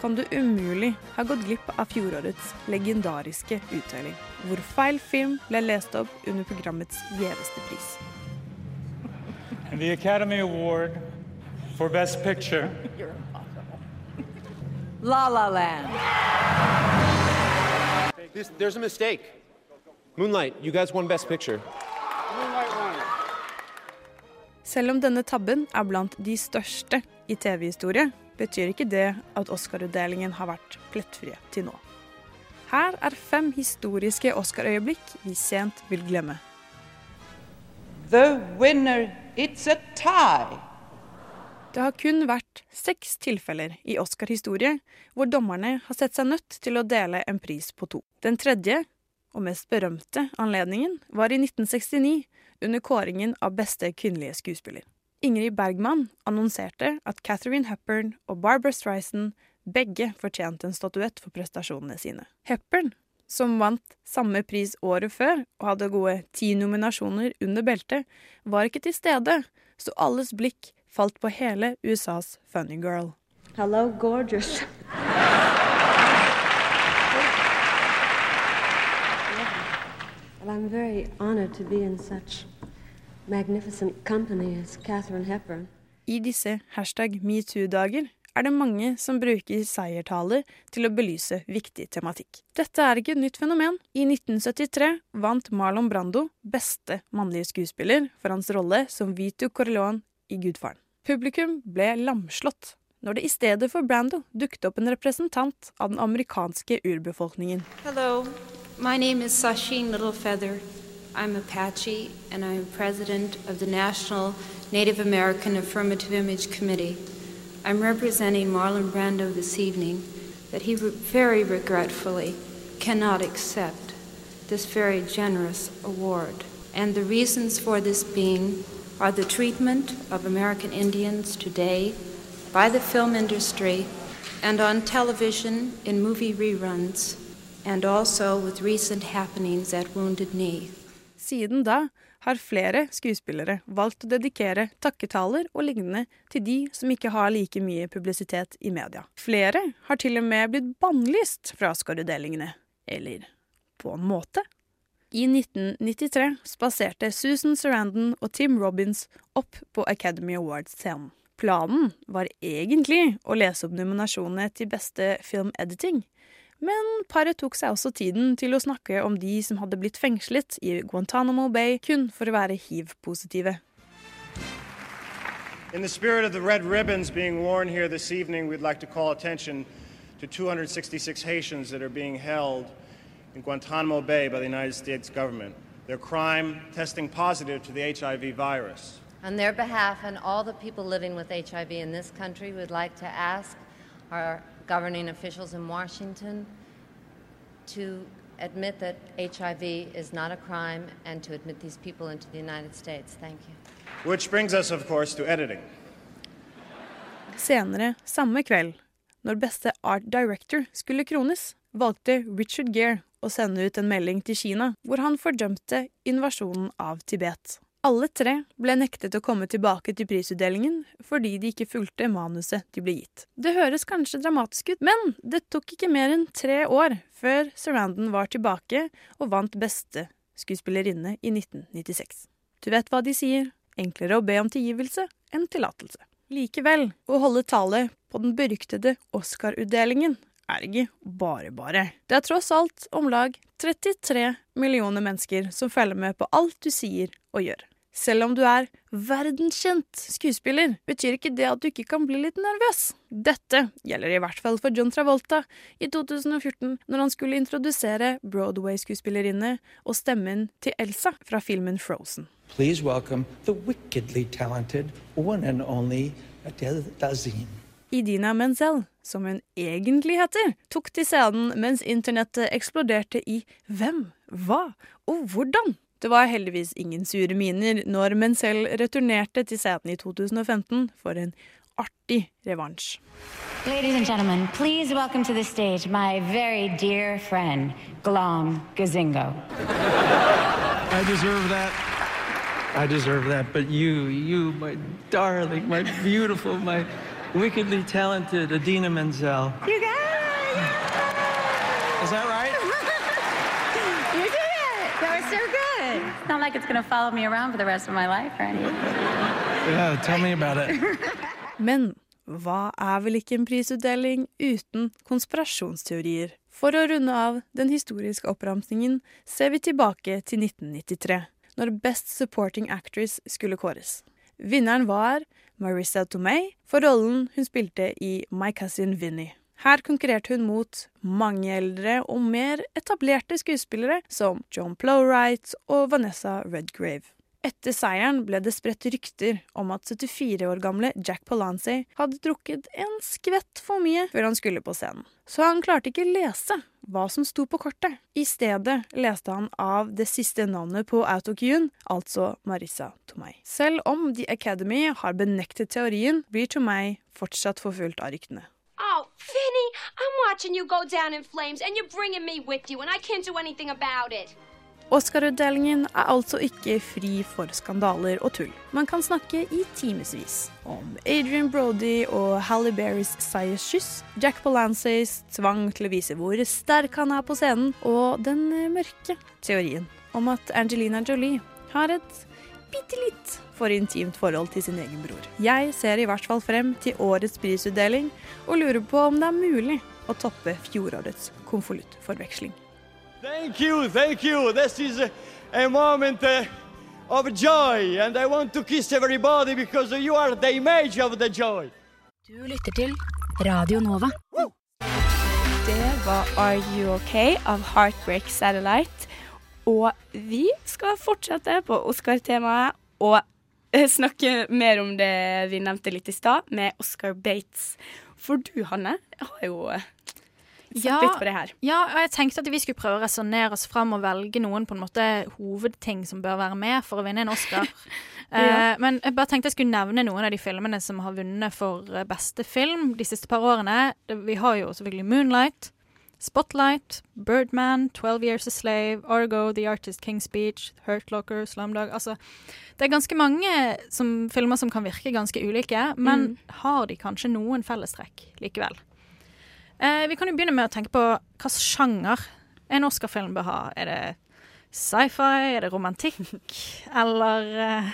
kan du umulig ha gått glipp av fjorårets legendariske uttelling, hvor feil film ble lest opp under programmets gjeveste pris. And the Academy Award for Best Picture La La Land. This, there's a mistake. Moonlight, you guys won Best Picture. Selv om denne tabben er blant de største i TV-historie, betyr ikke det at Oscar-utdelingen har vært plettfrie til nå. Her er fem historiske Oscar-øyeblikk vi sent vil glemme. The winner, it's a tie. Det har kun vært seks tilfeller i Oscar-historie hvor dommerne har sett seg nødt til å dele en pris på to. Den tredje, og mest berømte, anledningen var i 1969 under kåringen av beste kvinnelige skuespiller. Ingrid Bergman annonserte at Catherine Hepburn og Barbara Streisand begge fortjente en statuett for prestasjonene sine. Hepburn, som vant samme pris året før og hadde gode ti nominasjoner under beltet, var ikke til stede, så alles blikk falt på hele USAs Funny Girl. Hello, gorgeous. Well, I'm very honored to be in such magnificent company as Catherine Hepburn. I disse hashtag metoo-dager er det mange som bruker seiertaler til å belyse viktig tematikk. Dette er ikke et nytt fenomen. I 1973 vant Marlon Brando beste mannlige skuespiller for hans rolle som Vito Corleone i Gudfaren. Publikum ble lamslått når det i stedet for Brando dukket opp en representant av den amerikanske urbefolkningen. Hello, my name is Sasheen Littlefeather. I'm Apache, and I'm president of the National Native American Affirmative Image Committee. I'm representing Marlon Brando this evening that he very regretfully cannot accept this very generous award. And the reasons for this being are the treatment of American Indians today by the film industry and on television in movie reruns, and also with recent happenings at Wounded Knee. Siden da har flere skuespillere valgt å dedikere takketaler og lignende til de som ikke har like mye publisitet i media. Flere har til og med blitt bannlyst fra Oscar-utdelingene. Eller på en måte. I 1993 spaserte Susan Sarandon og Tim Robbins opp på Academy Awards-scenen. Planen var egentlig å lese opp nominasjonene til beste film-editing, men paret tok seg også tiden til å snakke om de som hadde blitt fengslet i Guantánamo Bay kun for å være hiv-positive. In the spirit of the red ribbons being worn here this evening, we'd like to call attention to 266 Haitians that are being held in Guantanamo Bay by the United States government. Their crime testing positive to the HIV virus. On their behalf and all the people living with HIV in this country, we'd like to ask our governing officials in Washington to admit that HIV is not a crime and to admit these people into the United States. Thank you. Which brings us, of course, to editing. Senere samme kveld, når beste art director skulle krones, valgte Richard Gere å sende ut en melding til Kina hvor han fordømte invasjonen av Tibet. Alle tre ble nektet å komme tilbake til prisutdelingen fordi de ikke fulgte manuset de ble gitt. Det høres kanskje dramatisk ut, men det tok ikke mer enn tre år før Sarandon var tilbake og vant beste skuespillerinne i 1996. Du vet hva de sier, enklere å be om tilgivelse enn tillatelse. Likevel, å holde tale på den beryktede Oscar-utdelingen er ikke bare bare. Det er tross alt om lag 33 millioner mennesker som følger med på alt du sier og gjør. Selv om du er verdenskjent skuespiller, betyr ikke det at du ikke kan bli litt nervøs. Dette gjelder i hvert fall for John Travolta i 2014, når han skulle introdusere Broadway-skuespillerinne og stemmen til Elsa fra filmen Frozen. Please welcome the wickedly talented one and only Adele Dazine. Idina Menzel, som hun egentlig heter, tok til scenen mens internettet eksploderte i hvem, hva og hvordan. Det var heldigvis ingen sure miner når Menzel returnerte til scenen i 2015 for en artig revansj. Ladies and gentlemen, please welcome to the stage my very dear friend, Glom Gazingo. I deserve that. I deserve that. But you, you, my darling, my beautiful, my wickedly talented Adina Menzel. You got it! Is that right? You did it! That was so good. It's not like it's gonna follow me around for the rest of my life or anything. Yeah, tell me about it. Men hva er vel ikke en prisutdeling uten konspirasjonsteorier? For å runde av den historiske oppramsingen ser vi tilbake til 1993, når Best Supporting Actress skulle kåres. Vinneren var Marissa Tomei for rollen hun spilte i My Cousin Vinnie. Her konkurrerte hun mot mange eldre og mer etablerte skuespillere som John Plowright og Vanessa Redgrave. Etter seieren ble det spredt rykter om at 74 år gamle Jack Polanzi hadde drukket en skvett for mye før han skulle på scenen. Så han klarte ikke lese hva som sto på kortet. I stedet leste han av det siste navnet på autocuen, altså Marissa Tomei. Selv om The Academy har benektet teorien, blir Tomei fortsatt forfulgt av ryktene. Oh, Finny, I'm watching you go down in flames, and you're bringing me with you, and I can't do anything about it. Oscar-utdelingen er altså ikke fri for skandaler og tull. Man kan snakke i timevis om Adrian Brody og Halle Berrys seierskyss, Jack Palances tvang til å vise hvor sterk han er på scenen, og den mørke teorien om at Angelina Jolie har et bitte litt for intimt forhold til sin egen bror. Jeg ser i hvert fall frem til årets prisutdeling, og lurer på om det er mulig å toppe fjorårets konvoluttforveksling. Thank you, thank you. This is a, a moment uh, of joy, and I want to kiss everybody because you are the image of the joy. Du lytter til Radio Nova. Det var Are You OK av Heartbreak Satellite. Og vi skal fortsette på Oscar-temaet og eh, snakke mer om det vi nevnte litt i stad, med Oscar Bates. For du, Hanne, har jo eh, ja, litt på det her. Ja, og jeg tenkte at vi skulle prøve å resonnere oss fram og velge noen på en måte hovedting som bør være med for å vinne en Oscar. Ja. uh, men jeg bare tenkte jeg skulle nevne noen av de filmene som har vunnet for eh, beste film de siste par årene. Vi har jo selvfølgelig Moonlight, Spotlight, Birdman, 12 Years a Slave, Argo, The Artist King's Speech, Hurt Locker, Slumdog Altså, det er ganske mange som, filmer som kan virke ganske ulike, men har de kanskje noen fellestrekk likevel? Eh, vi kan jo begynne med å tenke på hvilken sjanger en Oscar-film bør ha. Er det sci-fi, er det romantikk, eller eh,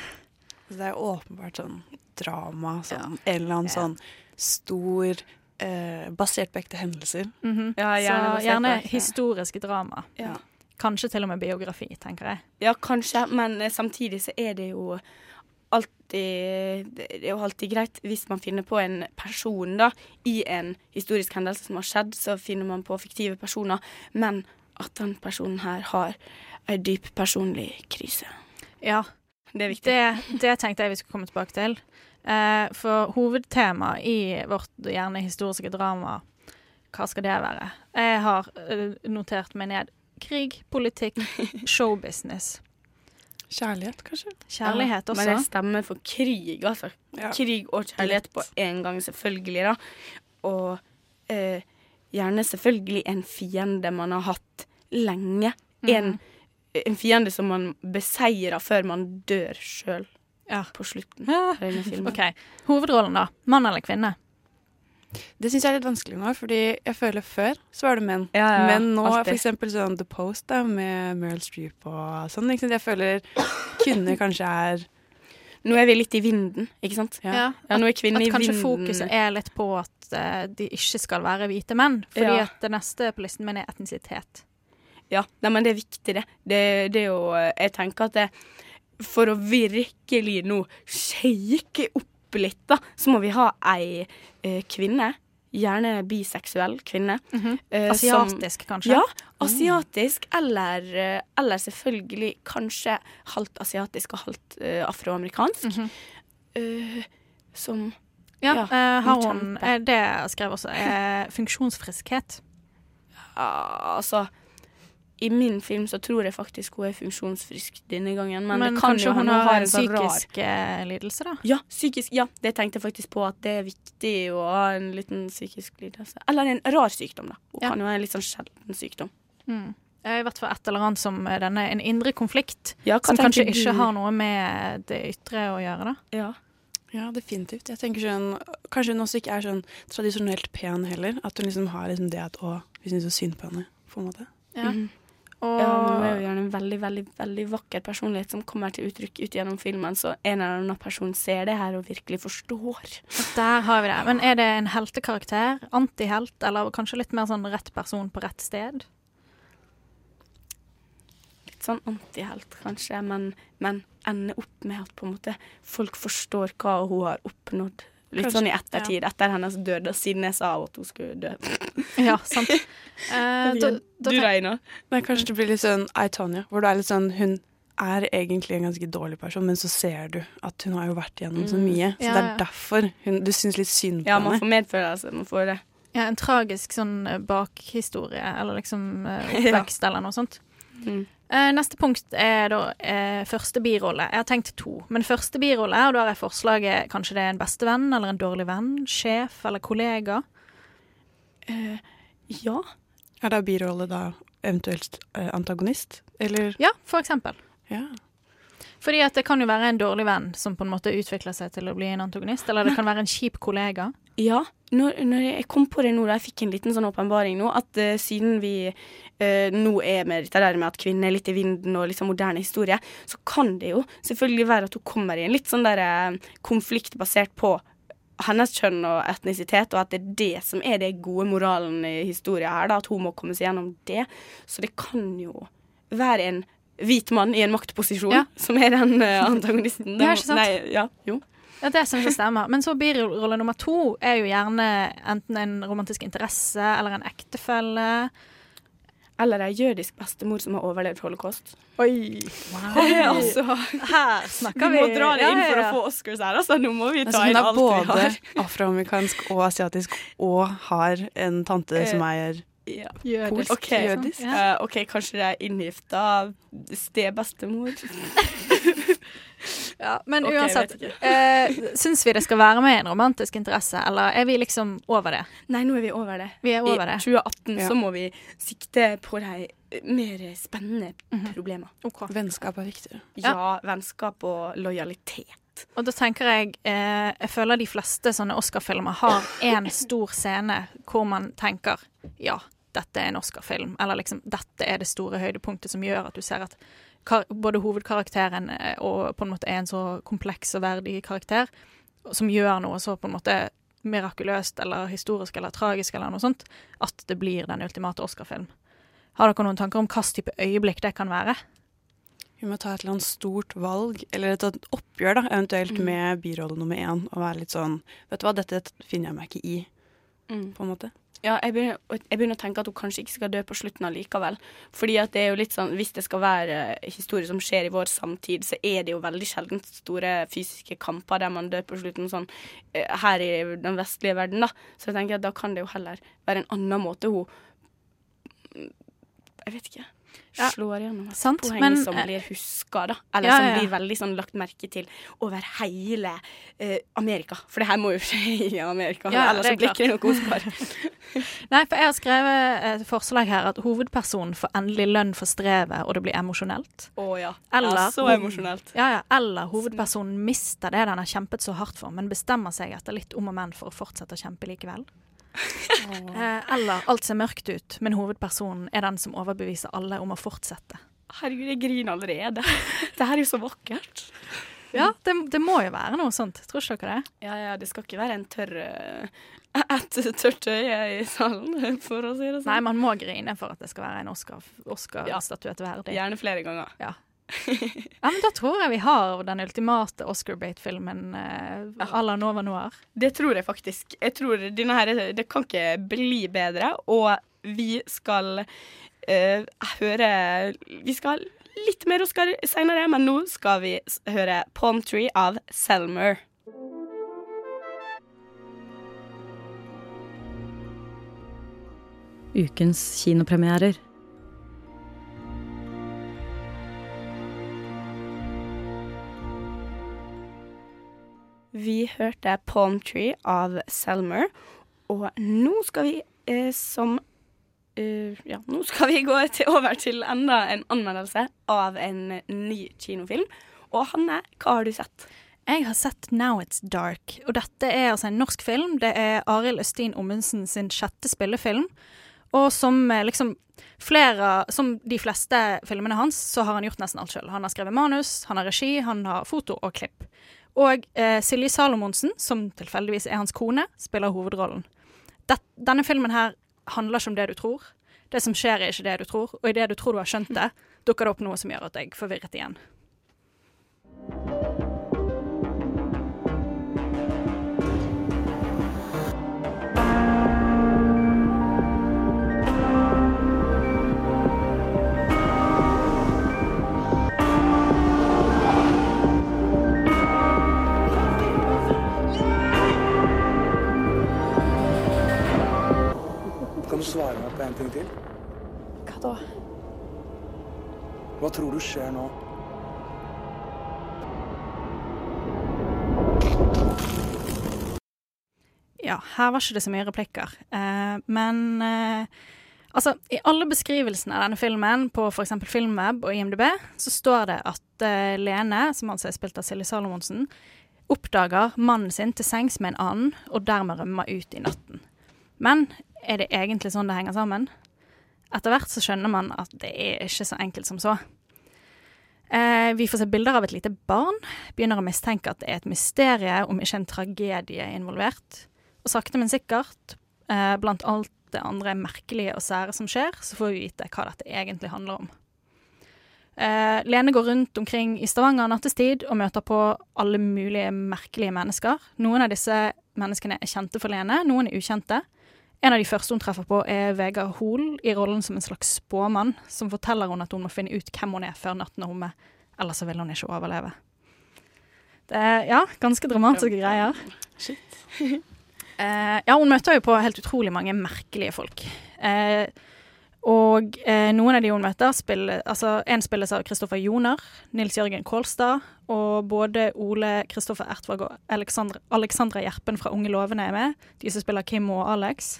Det er åpenbart sånn drama, sånn en eller annen sånn stor eh, Basert på ekte hendelser. Mhm. Ja, gjerne Så gjerne historiske drama. Ja. Kanskje til og med biografi, tenker jeg. Ja, kanskje, men samtidig så er det jo alltid Det er jo alltid greit hvis man finner på en person da, i en historisk hendelse som har skjedd, så finner man på fiktive personer, men at den personen her har ei dyp personlig krise. Ja. Det er viktig. Det, det tenkte jeg vi skulle komme tilbake til. Eh, for hovedtemaet i vårt gjerne historiske drama hva skal det være? Jeg har eh, notert meg ned krig, politikk, showbusiness. Kjærlighet, kanskje? Kjærlighet også. Men jeg stemmer for krig, altså. Ja. Krig og kjærlighet på en gang, selvfølgelig, da. Og eh, gjerne selvfølgelig en fiende man har hatt lenge. En, en fiende som man beseirer før man dør sjøl på slutten. av denne filmen. OK. Hovedrollen, da? Mann eller kvinne? Det syns jeg er litt vanskelig nå, fordi jeg føler før så var det menn. Ja, ja, Men nå, alltid. for eksempel sånn The Post da, med Meryl Streep og sånn, ikke sant? jeg føler kvinner kanskje er Nå er vi litt i vinden, ikke sant? Ja. Ja, nå er kvinner i vinden. at kanskje fokuset er litt på at uh, de ikke skal være hvite menn. Fordi Ja. at det neste på listen min er etnisitet. Ja, nei, men det er viktig, det. Det, det er jo Jeg tenker at det, for å virkelig nå shake opp litt, da, så må vi ha ei eh, kvinne. Gjerne biseksuell kvinne. eh, som- Asiatisk, kanskje? Ja, asiatisk. Eller, eh, eller selvfølgelig kanskje halvt asiatisk og halvt eh, afroamerikansk. Eh, som Ja, Ja, har hun Det jeg skrev også. Funksjonsfriskhet. Ja, altså I min film så tror jeg faktisk hun er funksjonsfrisk denne gangen. Men, Men, det kan kanskje jo hun har en sånn psykisk eh, lidelse, da? Ja, psykisk, ja, det tenkte jeg faktisk på at det er viktig å ha en liten psykisk lidelse. Eller en rar sykdom, da. Hun Ja. kan jo ha en litt sånn sjelden sykdom. Mm. I hvert fall et eller annet som denne, en indre konflikt, Ja, som kanskje du? ikke har noe med det ytre å gjøre, da. Ja. Ja, definitivt. Jeg tenker sånn, Kanskje hun også ikke er sånn tradisjonelt pen heller. At hun liksom har liksom det at å, vi syns så synd på henne, på en måte. Ja. Mhm. Og Ja, hun er jo gjerne en veldig, veldig veldig vakker personlighet som kommer til uttrykk ut gjennom filmen, så en eller annen person ser det her og virkelig forstår. der har vi det. Men er det en heltekarakter? Antihelt? Eller kanskje litt mer sånn rett person på rett sted? Litt sånn antihelt, kanskje, men, men ender opp med at på en måte folk forstår hva hun har oppnådd. Litt Kanskje, sånn i ettertid, etter hennes død, siden jeg sa at hun skulle dø. Ja, sant. Eh, da, da du regner? Nei, kanskje det blir litt sånn I, Tonya, hvor du er litt sånn Hun er egentlig en ganske dårlig person, men så ser du at hun har jo vært gjennom så Mm. mye. Så Ja, det ja. er derfor hun, du syns litt synd på henne. Ja, man får medfølelse. Man får det. Ja, en tragisk sånn eh, bakhistorie, eller liksom eh, Ja. oppvekst eller noe sånt. Mm. Eh, neste punkt er da eh, første birolle. Jeg har tenkt to. Men første birolle, og da har jeg forslaget kanskje det er en bestevenn eller en dårlig venn, sjef eller kollega. Eh, ja. Er da birolle da eventuelt eh, antagonist, eller? Ja, for eksempel. Ja. Fordi at det kan jo være en dårlig venn som på en måte utvikler seg til å bli en antagonist, eller det kan være en kjip kollega. Ja, når, når jeg kom på det nå, da jeg fikk en liten sånn åpenbaring nå, at uh, siden vi uh, nå er med dette der med at kvinner er litt i vinden og liksom moderne historie, så kan det jo selvfølgelig være at hun kommer i en litt sånn der uh, konflikt basert på hennes kjønn og etnisitet, og at det er det som er det gode moralen i historien her, da, at hun må komme seg gjennom det. Så det kan jo være en hvit mann i en maktposisjon Ja. som er den antagonisten. antagonisten. er ikke sant? Nei, ja, jo. Ja, det syns jeg stemmer. Men så birolle nummer to er jo gjerne enten en romantisk interesse eller en ektefelle. Eller ei jødisk bestemor som har overlevd holocaust. Oi! Oi, altså. Her snakker vi. Vi må dra det inn for å få Oscars her, altså. Nå må vi ta inn alt vi har. Hun er både afroamerikansk og asiatisk og har en tante som er Ja. polsk. Okay. Jødisk. Uh, ok, kanskje det er inngifta stebestemor. Ja, men okay, uansett, eh, syns vi det skal være med en romantisk interesse, eller er vi liksom over det? Nei, nå er vi over det. Vi er over I det. 2018 Ja. så må vi sikte på de mer spennende Mhm. problemer. Vennskap er viktig. Ja, vennskap og lojalitet. Og da tenker jeg eh, Jeg føler de fleste sånne Oscar-filmer har en stor scene hvor man tenker ja, dette er en Oscar-film, eller liksom dette er det store høydepunktet som gjør at du ser at både hovedkarakteren eh, og på en måte er en så kompleks og verdig karakter, som gjør noe så på en måte mirakuløst eller historisk eller tragisk eller noe sånt, at det blir den ultimate Oscar-film. Har dere noen tanker om hvilken type øyeblikk det kan være? Vi må ta et eller annet stort valg, eller et oppgjør, da, eventuelt Mm. med birolle nummer én, og være litt sånn Vet du hva, dette finner jeg meg ikke i, Mm. på en måte. Ja, jeg begynner, jeg begynner å tenke at hun kanskje ikke skal dø på slutten allikevel. Fordi at det er jo litt sånn, Hvis det skal være historie som skjer i vår samtid, så er det jo veldig sjelden store fysiske kamper der man dør på slutten, sånn eh, her i den vestlige verden, da. Så jeg tenker at da kan det jo heller være en annen måte hun Jeg vet ikke. Ja, Slår gjennom et sant, poeng men, som eh, blir huska, da. Eller ja, som ja. blir veldig sånn lagt merke til over hele eh, Amerika. For det her må jo skje i Amerika, ellers det er blir ikke det noe Oscar. Nei, for jeg har skrevet et forslag her at hovedpersonen får endelig lønn for strevet, og det blir emosjonelt. Å ja. Eller. Så emosjonelt. Ja, ja. Eller hovedpersonen mister det den har kjempet så hardt for, men bestemmer seg etter litt om og men for å fortsette å kjempe likevel. Eh, eller alt ser mørkt ut, men hovedpersonen er den som overbeviser alle om å fortsette. Herregud, jeg griner allerede. Det her er jo så vakkert. Ja, det, det må jo være noe sånt. Tror ikke dere det? Ja, ja, det skal ikke være en tørr eh, et tørt øye i salen, for å si det sånn. Nei, man må grine for at det skal være en Oscar- Oscar ja. verdig. Gjerne flere ganger. Ja. ja, men da tror jeg vi har den ultimate Oscar-bait-filmen uh, à la Nova Noir. Det tror jeg faktisk. Jeg tror denne her, Det kan ikke bli bedre, og vi skal uh, høre Vi skal litt mer Oscar seinere, men nå skal vi høre Palm Tree av Selmer. Ukens kinopremierer. Vi hørte Palm Tree av Selmer, og nå skal vi eh, som eh, Ja, nå skal vi gå til, over til enda en anmeldelse av en ny kinofilm. Og Hanne, hva har du sett? Jeg har sett Now It's Dark, og dette er altså en norsk film. Det er Arild Østin Ommundsen sin sjette spillefilm. Og som eh, liksom flere Som de fleste filmene hans, så har han gjort nesten alt sjøl. Han har skrevet manus, han har regi, han har foto og klipp. Og eh, Silje Salomonsen, som tilfeldigvis er hans kone, spiller hovedrollen. Det, denne filmen her handler ikke om det du tror. Det som skjer, er ikke det du tror, og idet du tror du har skjønt det, dukker det opp noe som gjør at jeg forvirret igjen. Kan du svare meg på en ting til? Hva da? Hva tror du skjer nå? Ja, her var ikke det så mye replikker. Eh, men eh, altså, i alle beskrivelsene av denne filmen på f.eks. Filmweb og IMDb, så står det at eh, Lene, som altså er spilt av Silje Salomonsen, oppdager mannen sin til sengs med en annen, og dermed rømmer ut i natten. Men er det egentlig sånn det henger sammen? Etter hvert så skjønner man at det er ikke så enkelt som så. Eh, vi får se bilder av et lite barn, begynner å mistenke at det er et mysterium, om ikke en tragedie involvert. Og sakte, men sikkert, eh, blant alt det andre merkelige og sære som skjer, så får vi vite hva dette egentlig handler om. Eh, Lene går rundt omkring i Stavanger nattestid og møter på alle mulige merkelige mennesker. Noen av disse menneskene er kjente for Lene, noen er ukjente. En av de første hun treffer på, er Vegard Hoel i rollen som en slags spåmann, som forteller hun at hun må finne ut hvem hun er før natten er omme, ellers så vil hun ikke overleve. Det er ja, ganske dramatiske greier. Eh, ja, hun møter jo på helt utrolig mange merkelige folk. Eh, og eh, noen av de hun møter, spiller, altså en spilles av Kristoffer Joner, Nils Jørgen Kålstad, og både Ole Kristoffer Ertvåg og Alexandra, Alexandra Gjerpen fra Unge lovende er med. De som spiller Kim og Alex.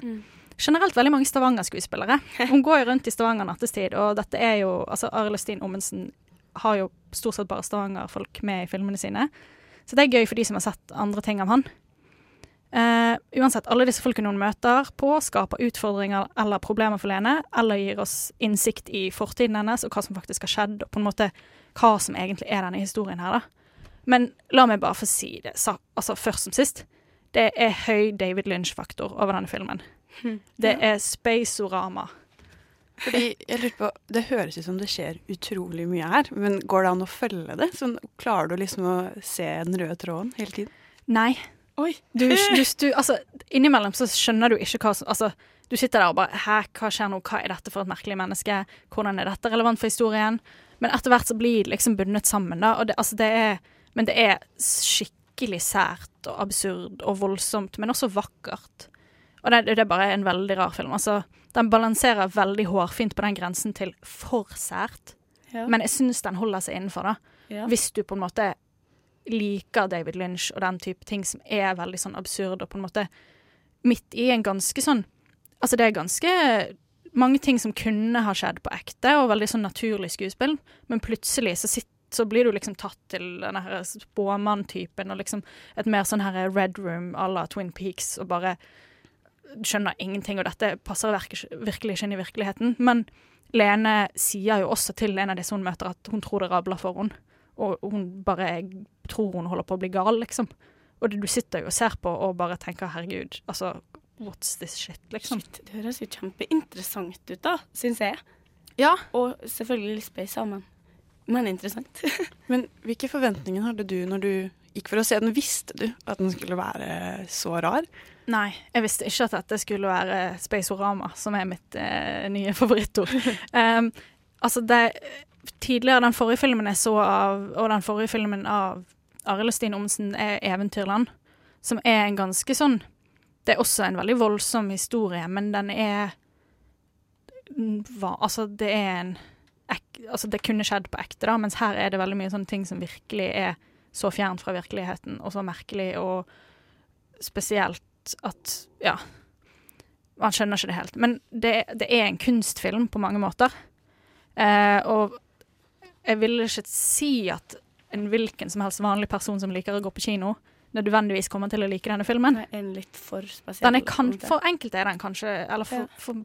Generelt veldig mange Stavanger-skuespillere. Hun går jo rundt i Stavanger nattestid, og dette er jo altså Arild Stin Ommensen har jo stort sett bare Stavanger-folk med i filmene sine. Så det er gøy for de som har sett andre ting av han. Eh, uansett, alle disse folkene hun møter på, skaper utfordringer eller problemer for Lene, eller gir oss innsikt i fortiden hennes og hva som faktisk har skjedd, og på en måte hva som egentlig er denne historien her, da. Men la meg bare få si det, så, altså først som sist. Det er høy David Lynch-faktor over denne filmen. Det er space-orama. Fordi jeg lurer på, Det høres ut som det skjer utrolig mye her, men går det an å følge det? Sånn, klarer du liksom å se den røde tråden hele tiden? Nei. Oi. Du, du, du, altså, innimellom så skjønner du ikke hva som Altså, du sitter der og bare Hæ, hva skjer nå? Hva er dette for et merkelig menneske? Hvordan er dette relevant for historien? Men etter hvert så blir det liksom bundet sammen, da. Det, altså, det er Men det er skikkelig sært og absurd og voldsomt, men også vakkert. Og det, det er bare en veldig rar film. Altså, den balanserer veldig hårfint på den grensen til for sært, Ja. men jeg syns den holder seg innenfor, da. Ja. Hvis du på en måte liker David Lynch og den type ting som er veldig sånn absurd, og på en måte midt i en ganske sånn Altså, det er ganske mange ting som kunne ha skjedd på ekte, og veldig sånn naturlig skuespill, men plutselig så, sitt, så blir du liksom tatt til denne her spåmann-typen, og liksom et mer sånn her Red Room à la Twin Peaks, og bare skjønner ingenting, og dette passer virkelig ikke inn i virkeligheten. Men Lene sier jo også til en av disse hun møter, at hun tror det rabler for henne. Og hun bare tror hun holder på å bli gal, liksom. Og det, du sitter jo og ser på og bare tenker herregud, altså what's this shit, liksom. Shit, Det høres jo kjempeinteressant ut, da, syns jeg. Ja. Og selvfølgelig litt space sammen. Men interessant. Men hvilke forventninger hadde du når du gikk for å se den? Visste du at den skulle være så rar? Nei, jeg visste ikke at dette skulle være Spaceorama, som er mitt eh, nye favorittord. um, altså, det Tidligere, den forrige filmen jeg så av, og den forrige filmen av Arild Stine Omsen, er 'Eventyrland', som er en ganske sånn Det er også en veldig voldsom historie, men den er hva, Altså, det er en ek, Altså, det kunne skjedd på ekte, da, mens her er det veldig mye sånne ting som virkelig er så fjernt fra virkeligheten, og så merkelig, og spesielt at Ja. Man skjønner ikke det helt. Men det, det er en kunstfilm på mange måter. Eh, og jeg vil ikke si at en hvilken som helst vanlig person som liker å gå på kino, nødvendigvis kommer til å like denne filmen. Den er litt for spesiell. Den kan, en for enkelte er den kanskje Eller for, Ja. for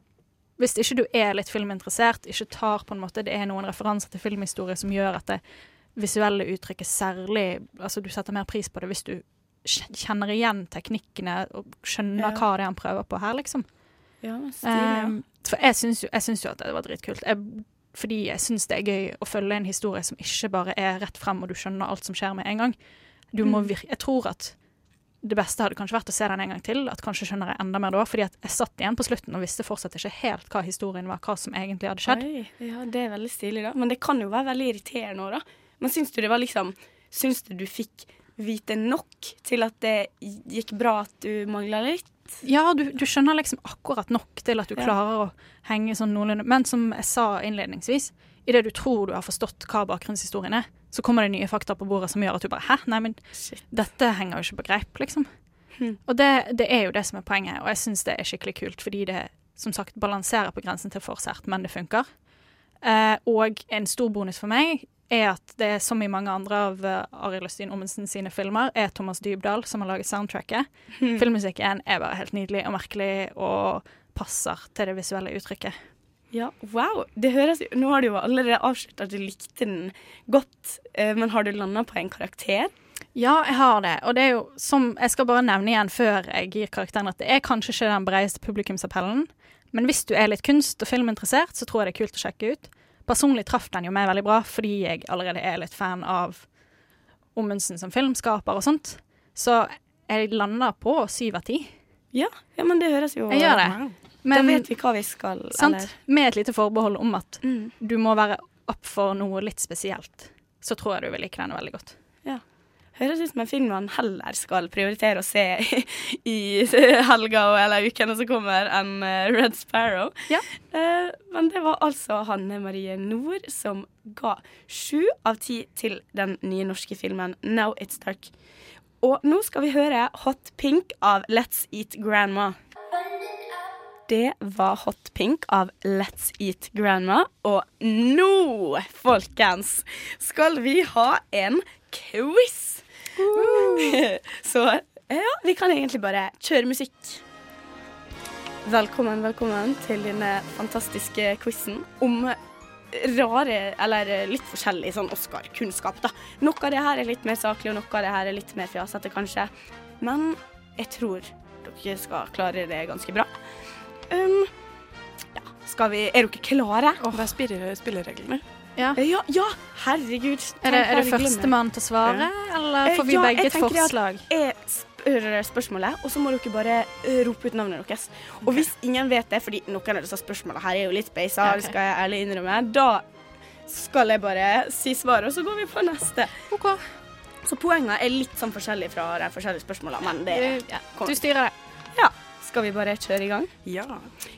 Hvis ikke du er litt filminteressert, ikke tar på en måte Det er noen referanser til filmhistorie som gjør at det visuelle uttrykket særlig Altså du setter mer pris på det hvis du kjenner igjen teknikkene og skjønner Ja. hva det er han prøver på her, liksom. Ja, stilig, ja. Um, for jeg syns jo, jo at det var dritkult. Jeg, fordi jeg syns det er gøy å følge en historie som ikke bare er rett frem, og du skjønner alt som skjer med en gang. Du må Mm. jeg tror at det beste hadde kanskje vært å se den en gang til. At kanskje skjønner jeg enda mer da. Fordi at jeg satt igjen på slutten og visste fortsatt ikke helt hva historien var, hva som egentlig hadde skjedd. Oi, ja, det er veldig stilig, da. Men det kan jo være veldig irriterende òg, da. Men syns du det var liksom Syns du du fikk vite nok til at det gikk bra at du mangla litt? Ja, du, du skjønner liksom akkurat nok til at du Ja. klarer å henge sånn noenlunde. Men som jeg sa innledningsvis, idet du tror du har forstått hva bakgrunnshistorien er, så kommer det nye fakta på bordet som gjør at du bare Hæ, nei, men dette henger jo ikke på greip, liksom. Hmm. Og det, det er jo det som er poenget, og jeg syns det er skikkelig kult, fordi det som sagt balanserer på grensen til for sært, men det funker. Eh, og en stor bonus for meg er at det er som i mange andre av uh, Arild Østin Ommensen sine filmer, er Thomas Dybdahl som har laget soundtracket. Mm. Filmmusikken er bare helt nydelig og merkelig og passer til det visuelle uttrykket. Ja, wow. Det høres jo Nå har du jo allerede avslørt at du likte den godt, eh, men har du landa på en karakter? Ja, jeg har det. Og det er jo som Jeg skal bare nevne igjen før jeg gir karakteren at det er kanskje ikke den bredeste publikumsappellen, men hvis du er litt kunst- og filminteressert, så tror jeg det er kult å sjekke ut. Personlig traff den jo meg veldig bra, fordi jeg allerede er litt fan av Ommundsen som filmskaper og sånt. Så jeg lander på syv av ti. Ja, ja, men det høres jo Jeg gjør det. Men- da vet vi hva vi skal Sant? eller- Med et lite forbehold om at du må være opp for noe litt spesielt. Så tror jeg du vil like denne veldig godt. Ja. Høres ut som en film man heller skal prioritere å se i helga eller ukene som kommer, enn eh, Red Sparrow. Ja. men det var altså Hanne Marie Nord som ga sju av ti til den nye norske filmen Now It's Dark. Og nå skal vi høre Hot Pink av Let's Eat Grandma. Det var Hot Pink av Let's Eat Grandma. Og nå, folkens, skal vi ha en quiz. Så ja, vi kan egentlig bare kjøre musikk. Velkommen, velkommen til denne fantastiske quizen om rare, eller litt forskjellig sånn Oscar-kunnskap, da. Noe av det her er litt mer saklig, og noe av det her er litt mer fjasete, kanskje. Men jeg tror dere skal klare det ganske bra. Um, ja, skal vi Er dere klare? Hva er spille- spillereglene? Ja. ja, ja, herregud. Er det, er det førstemann til å svare, eller Eh, får vi ja, begge et forslag? Jeg spør spørsmålet, og så må dere bare eh, rope ut navnet deres. Og hvis ingen vet det, fordi noen av disse spørsmålene her er jo litt beisa, Ja, ok. det skal jeg ærlig innrømme, da skal jeg bare si svaret, og så går vi på neste. Så poengene er litt sånn forskjellige fra de forskjellige spørsmålene, men det kommer. du styrer det. Ja. Skal vi bare kjøre i gang? Ja.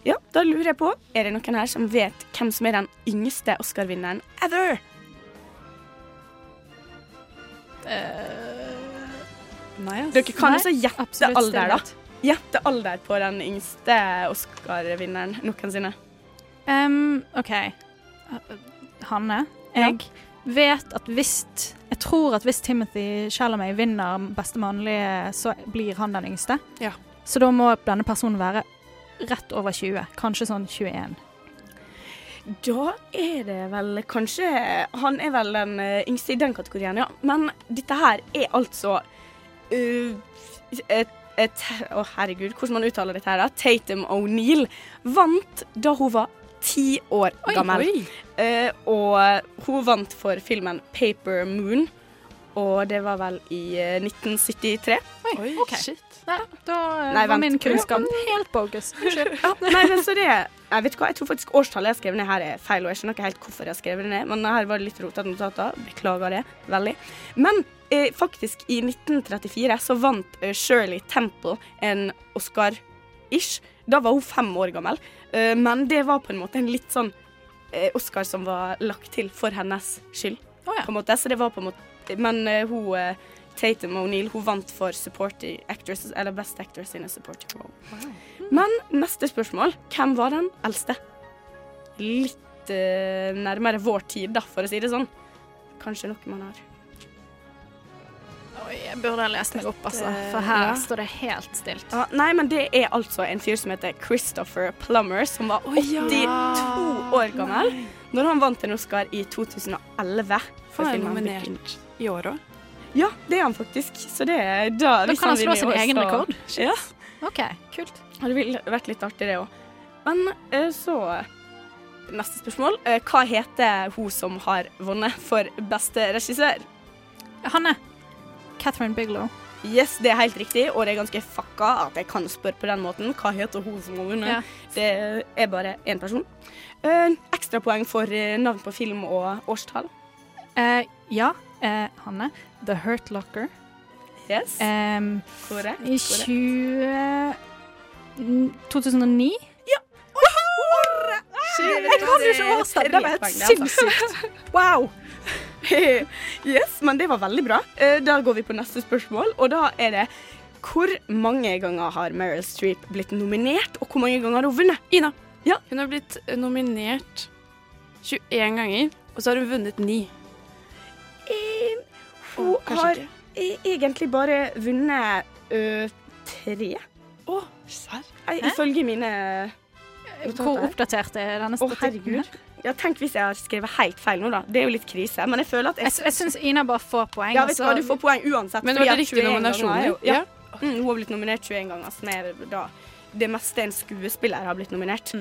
Ja, da lurer jeg på, er det noen her som vet hvem som er den yngste Oscar-vinneren ever? Nei, ass. Dere kan Nei, også gjette alder, da. Gjette alder på den yngste Oscar-vinneren noensinne. Um, OK. Hanne, jeg vet at hvis Jeg tror at hvis Timothy Chalamet vinner beste mannlige, så blir han den yngste. Ja. Så da må denne personen være rett over 20. Kanskje sånn 21. Da er det vel kanskje Han er vel den eh, yngste i den kategorien, ja. Men dette her er altså uh, et, et Å, herregud, hvordan man uttaler dette her, da? Tatum O'Neill vant da hun var ti år Oi, gammel. oi. Uh, og hun vant for filmen Paper Moon, og det var vel i eh, 1973. Oi, OK. Nei, da eh, Nei, var vent. min kunnskap helt bogus. Unnskyld. Ja, nei, men så det Jeg vet hva, jeg tror faktisk årstallet jeg har skrevet ned her er feil, og jeg skjønner ikke helt hvorfor jeg har skrevet det ned, men her var det litt rotete notater. Beklager det veldig. Men eh, faktisk, i 1934 så vant eh, Shirley Temple en Oscar-ish. Da var hun fem år gammel, eh, men det var på en måte en litt sånn eh, Oscar som var lagt til for hennes skyld, på en måte. Så det var på en måte Men eh, hun Tatum O'Neill hun vant for supporting actress, eller Best Actress in a Supporting Role. Men neste spørsmål. Hvem var den eldste? Litt uh, nærmere vår tid, da, for å si det sånn. Kanskje noe man har. Oi, jeg burde ha lest meg opp, altså. Eh, For her ja. står det helt stilt. Ja, nei, men det er altså en fyr som heter Christopher Plummer, som var 82 år gammel når han vant en Oscar i 2011 for Han er nominert i år òg. Ja, det er han faktisk. Så det er da Da kan han slå sin egen rekord. Ja. OK, kult. Det ville vært litt artig, det òg. Men eh, så Neste spørsmål. Eh, Hva heter hun som har vunnet for beste regissør? Hanne. Catherine Bigelow. Yes, det er helt riktig, og det er ganske fucka at jeg kan spørre på den måten. Hva heter hun som har vunnet? Ja. Det er bare én person. Eh, Ekstrapoeng for navn på film og årstall. Uh, ja, eh, Hanne. The Hurt Locker. Yes. Um, Korrekt. I 20... n- 2009? Jeg kan jo ikke årstall, det var helt sinnssykt. Wow! yes, men det var veldig bra. Eh, Da går vi på neste spørsmål, og da er det hvor mange ganger har Meryl Streep blitt nominert, og hvor mange ganger har hun vunnet? Ina. Ja. Hun har blitt eh, nominert 21 ganger, og så har hun vunnet 9. Eh, hun oh, har ikke. e- egentlig bare vunnet ø, tre. Å, serr? Ifølge mine Hvor oppdatert er denne statistikken? Oh, Ja, tenk hvis jeg har skrevet helt feil nå, da. Det er jo litt krise. Men jeg føler at Jeg, jeg syns Ina bare får poeng. Ja, vet du altså. hva, du får poeng uansett. Men det var det riktige 21 nominasjoner? er jo- Ja. Ja. Mm, hun har blitt nominert 21 ganger, som er da det meste en skuespiller har blitt nominert.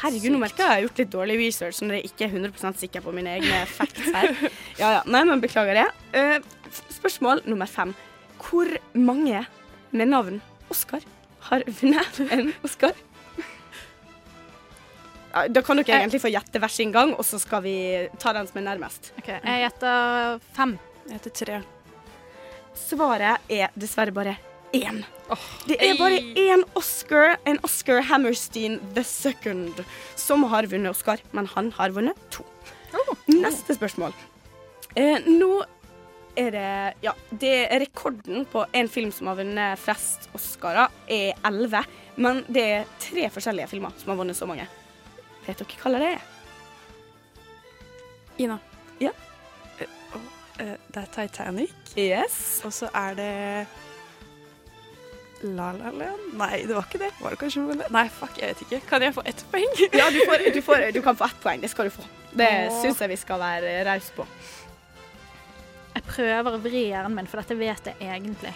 Herregud, nå merker jeg at jeg har gjort litt dårlig research når jeg ikke er 100 sikker på mine egne facts her. Ja, ja. Nei, men beklager det. Uh, spørsmål nummer fem. Hvor mange med navn Oscar har vunnet en Oscar? Da kan dere egentlig få gjette hver sin gang, og så skal vi ta den som er nærmest. Ok, Jeg gjetter fem. Jeg gjetter tre. Svaret er dessverre bare én. det er bare én Oscar, en Oscar Hammerstein the second, som har vunnet Oscar, men han har vunnet to. Neste spørsmål. Eh, nå er det Ja, det er rekorden på en film som har vunnet flest Oscarer, er elleve. Men det er tre forskjellige filmer som har vunnet så mange. Vet dere hva det er? Ina. Ja. Uh, eh, det er Titanic. Yes. Og så er det La La Land? Nei, det var ikke det. Var det kanskje noe? Nei, fuck, jeg vet ikke. Kan jeg få ett poeng? Ja, du, får, du, får, du kan få ett poeng. Det skal du få. Det syns jeg vi skal være rause på. Jeg prøver å vri hjernen min, for dette vet jeg egentlig.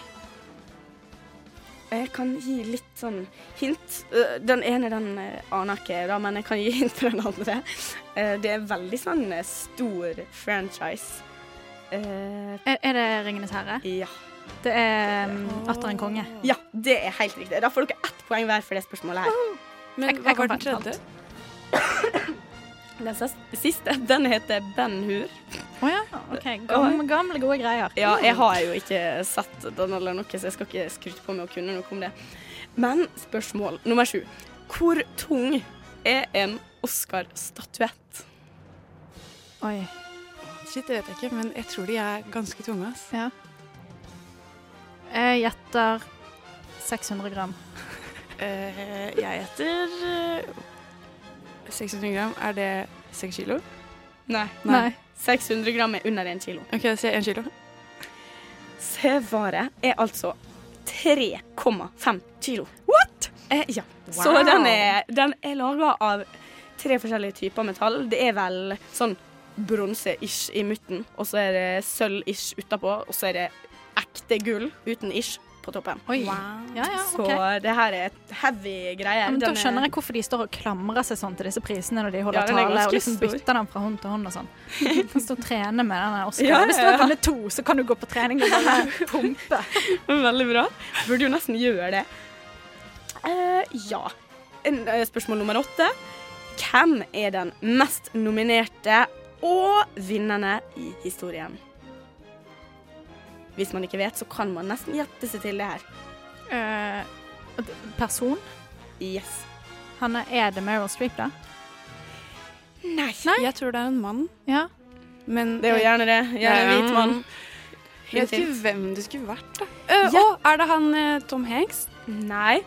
Jeg kan gi litt sånn hint. Øh, Den ene den øh, aner ikke da, men jeg kan gi hint på den andre. Eh, Det er veldig sånn eh, stor franchise. Eh, Er, er det Ringenes herre? Ja. Det er um, Atter en konge. Ja, det er helt riktig. Da får dere ett poeng hver for det spørsmålet her. Men Jeg- jeg hva var den tredje? Den siste, den heter Ben Hur. Å ja, OK. Gamle, gamle, gode greier. Ja, jeg har jo ikke sett den eller noe, så jeg skal ikke skryte på meg å kunne noe om det. Men spørsmål nummer sju. Hvor tung er en Oscar-statuett? Oi. Shit, det vet jeg ikke, men jeg tror de er ganske tunge. ass. Ja. Jeg gjetter 600 gram. Eh, jeg gjetter eh, 600 gram. Er det 6 kilo? Nei. Nei. 600 gram er under 1 kilo. OK, si sier 1 kilo. Svaret er altså 3,5 kilo. What?! Eh, ja. Så den er, den er laga av tre forskjellige typer metall. Det er vel sånn bronse-ish i midten, og så er det sølv-ish utapå, og så er det ekte gull uten ish på toppen. Oi. Ja, ja, Så det her er et heavy greie. Ja, men da er- skjønner jeg hvorfor de står og klamrer seg sånn til disse prisene når de holder Ja, tale, og liksom bytter dem fra hånd til hånd og sånn. Du kan stå og trene med denne Oscar. Ja, Hvis du har ja. vunnet to, så kan du gå på trening og bare pumpe. Veldig bra. Burde jo nesten gjøre det. Uh, ja. En, eh, spørsmål nummer åtte. Hvem er den mest nominerte og vinnende i historien? Hvis man ikke vet, så kan man nesten gjette seg til det her. Uh, person? Yes. Han er det Meryl Streep, da? Nei. Jeg tror det er en mann. Ja. Men Det er jo gjerne det. Gjerne en hvit mann. Jeg vet ikke hvem det skulle vært, da. Uh, Ja. å, er det han eh, Tom Hanks? Nei.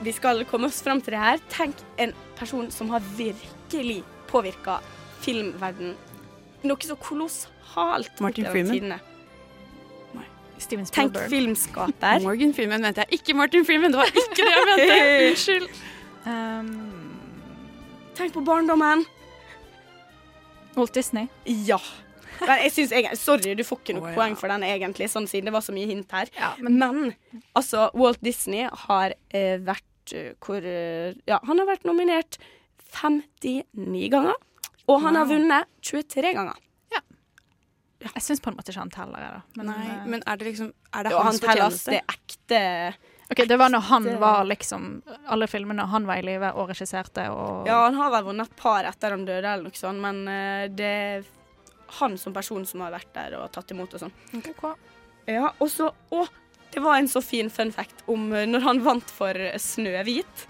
Vi skal komme oss fram til det her. Tenk en person som har virkelig påvirka filmverden noe så kolossalt. Martin Freeman? Tenk filmskaper. Morgan Freeman mente jeg. Ikke Martin Freeman, det var ikke det jeg mente. Unnskyld. Um, Tenk på barndommen. Walt Disney. Ja. Men jeg synes jeg, Sorry, du får ikke noe oh, ja. poeng for den, egentlig, sånn siden det var så mye hint her. men, altså, Walt Disney har eh, vært eh, hvor eh, Ja, han har vært nominert 59 ganger. Og han har vunnet 23 ganger. Jeg syns på en måte ikke han teller, jeg, da. Men, Nei, eh, men er det liksom Er det jo, hans fortjeneste? det ekte OK, det var når han var liksom Alle filmene han var i live og regisserte og Ja, han har vel vunnet et par etter han døde, eller noe sånt, men uh, det er han som person som har vært der og tatt imot og sånn. Ja, og så Å, det var en så fin fun fact om eh, når han vant for Snøhvit,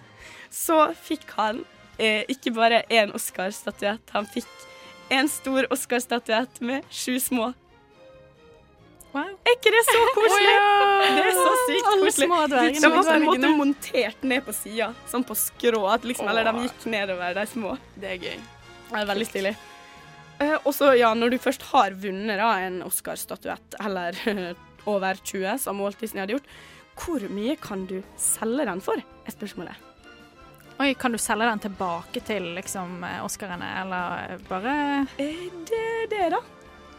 så fikk han eh, ikke bare én Oscar-statuett, han fikk en stor Oscar-statuett med sju små. Wow. Er ikke det så koselig? Ja. Det er så sykt Alle koselig. små dvergene. De var på en måte montert ned på sida, sånn på skrå, at liksom, eller de gikk nedover, de små. Det er gøy. Det er veldig stilig. Uh, og så, ja, når du først har vunnet da, en Oscar-statuett, eller over 20, som Walt Disney hadde gjort, hvor mye kan du selge den for, er spørsmålet. Oi, kan du selge den tilbake til liksom eh, Oscarene, eller bare Eh, Det er det, da.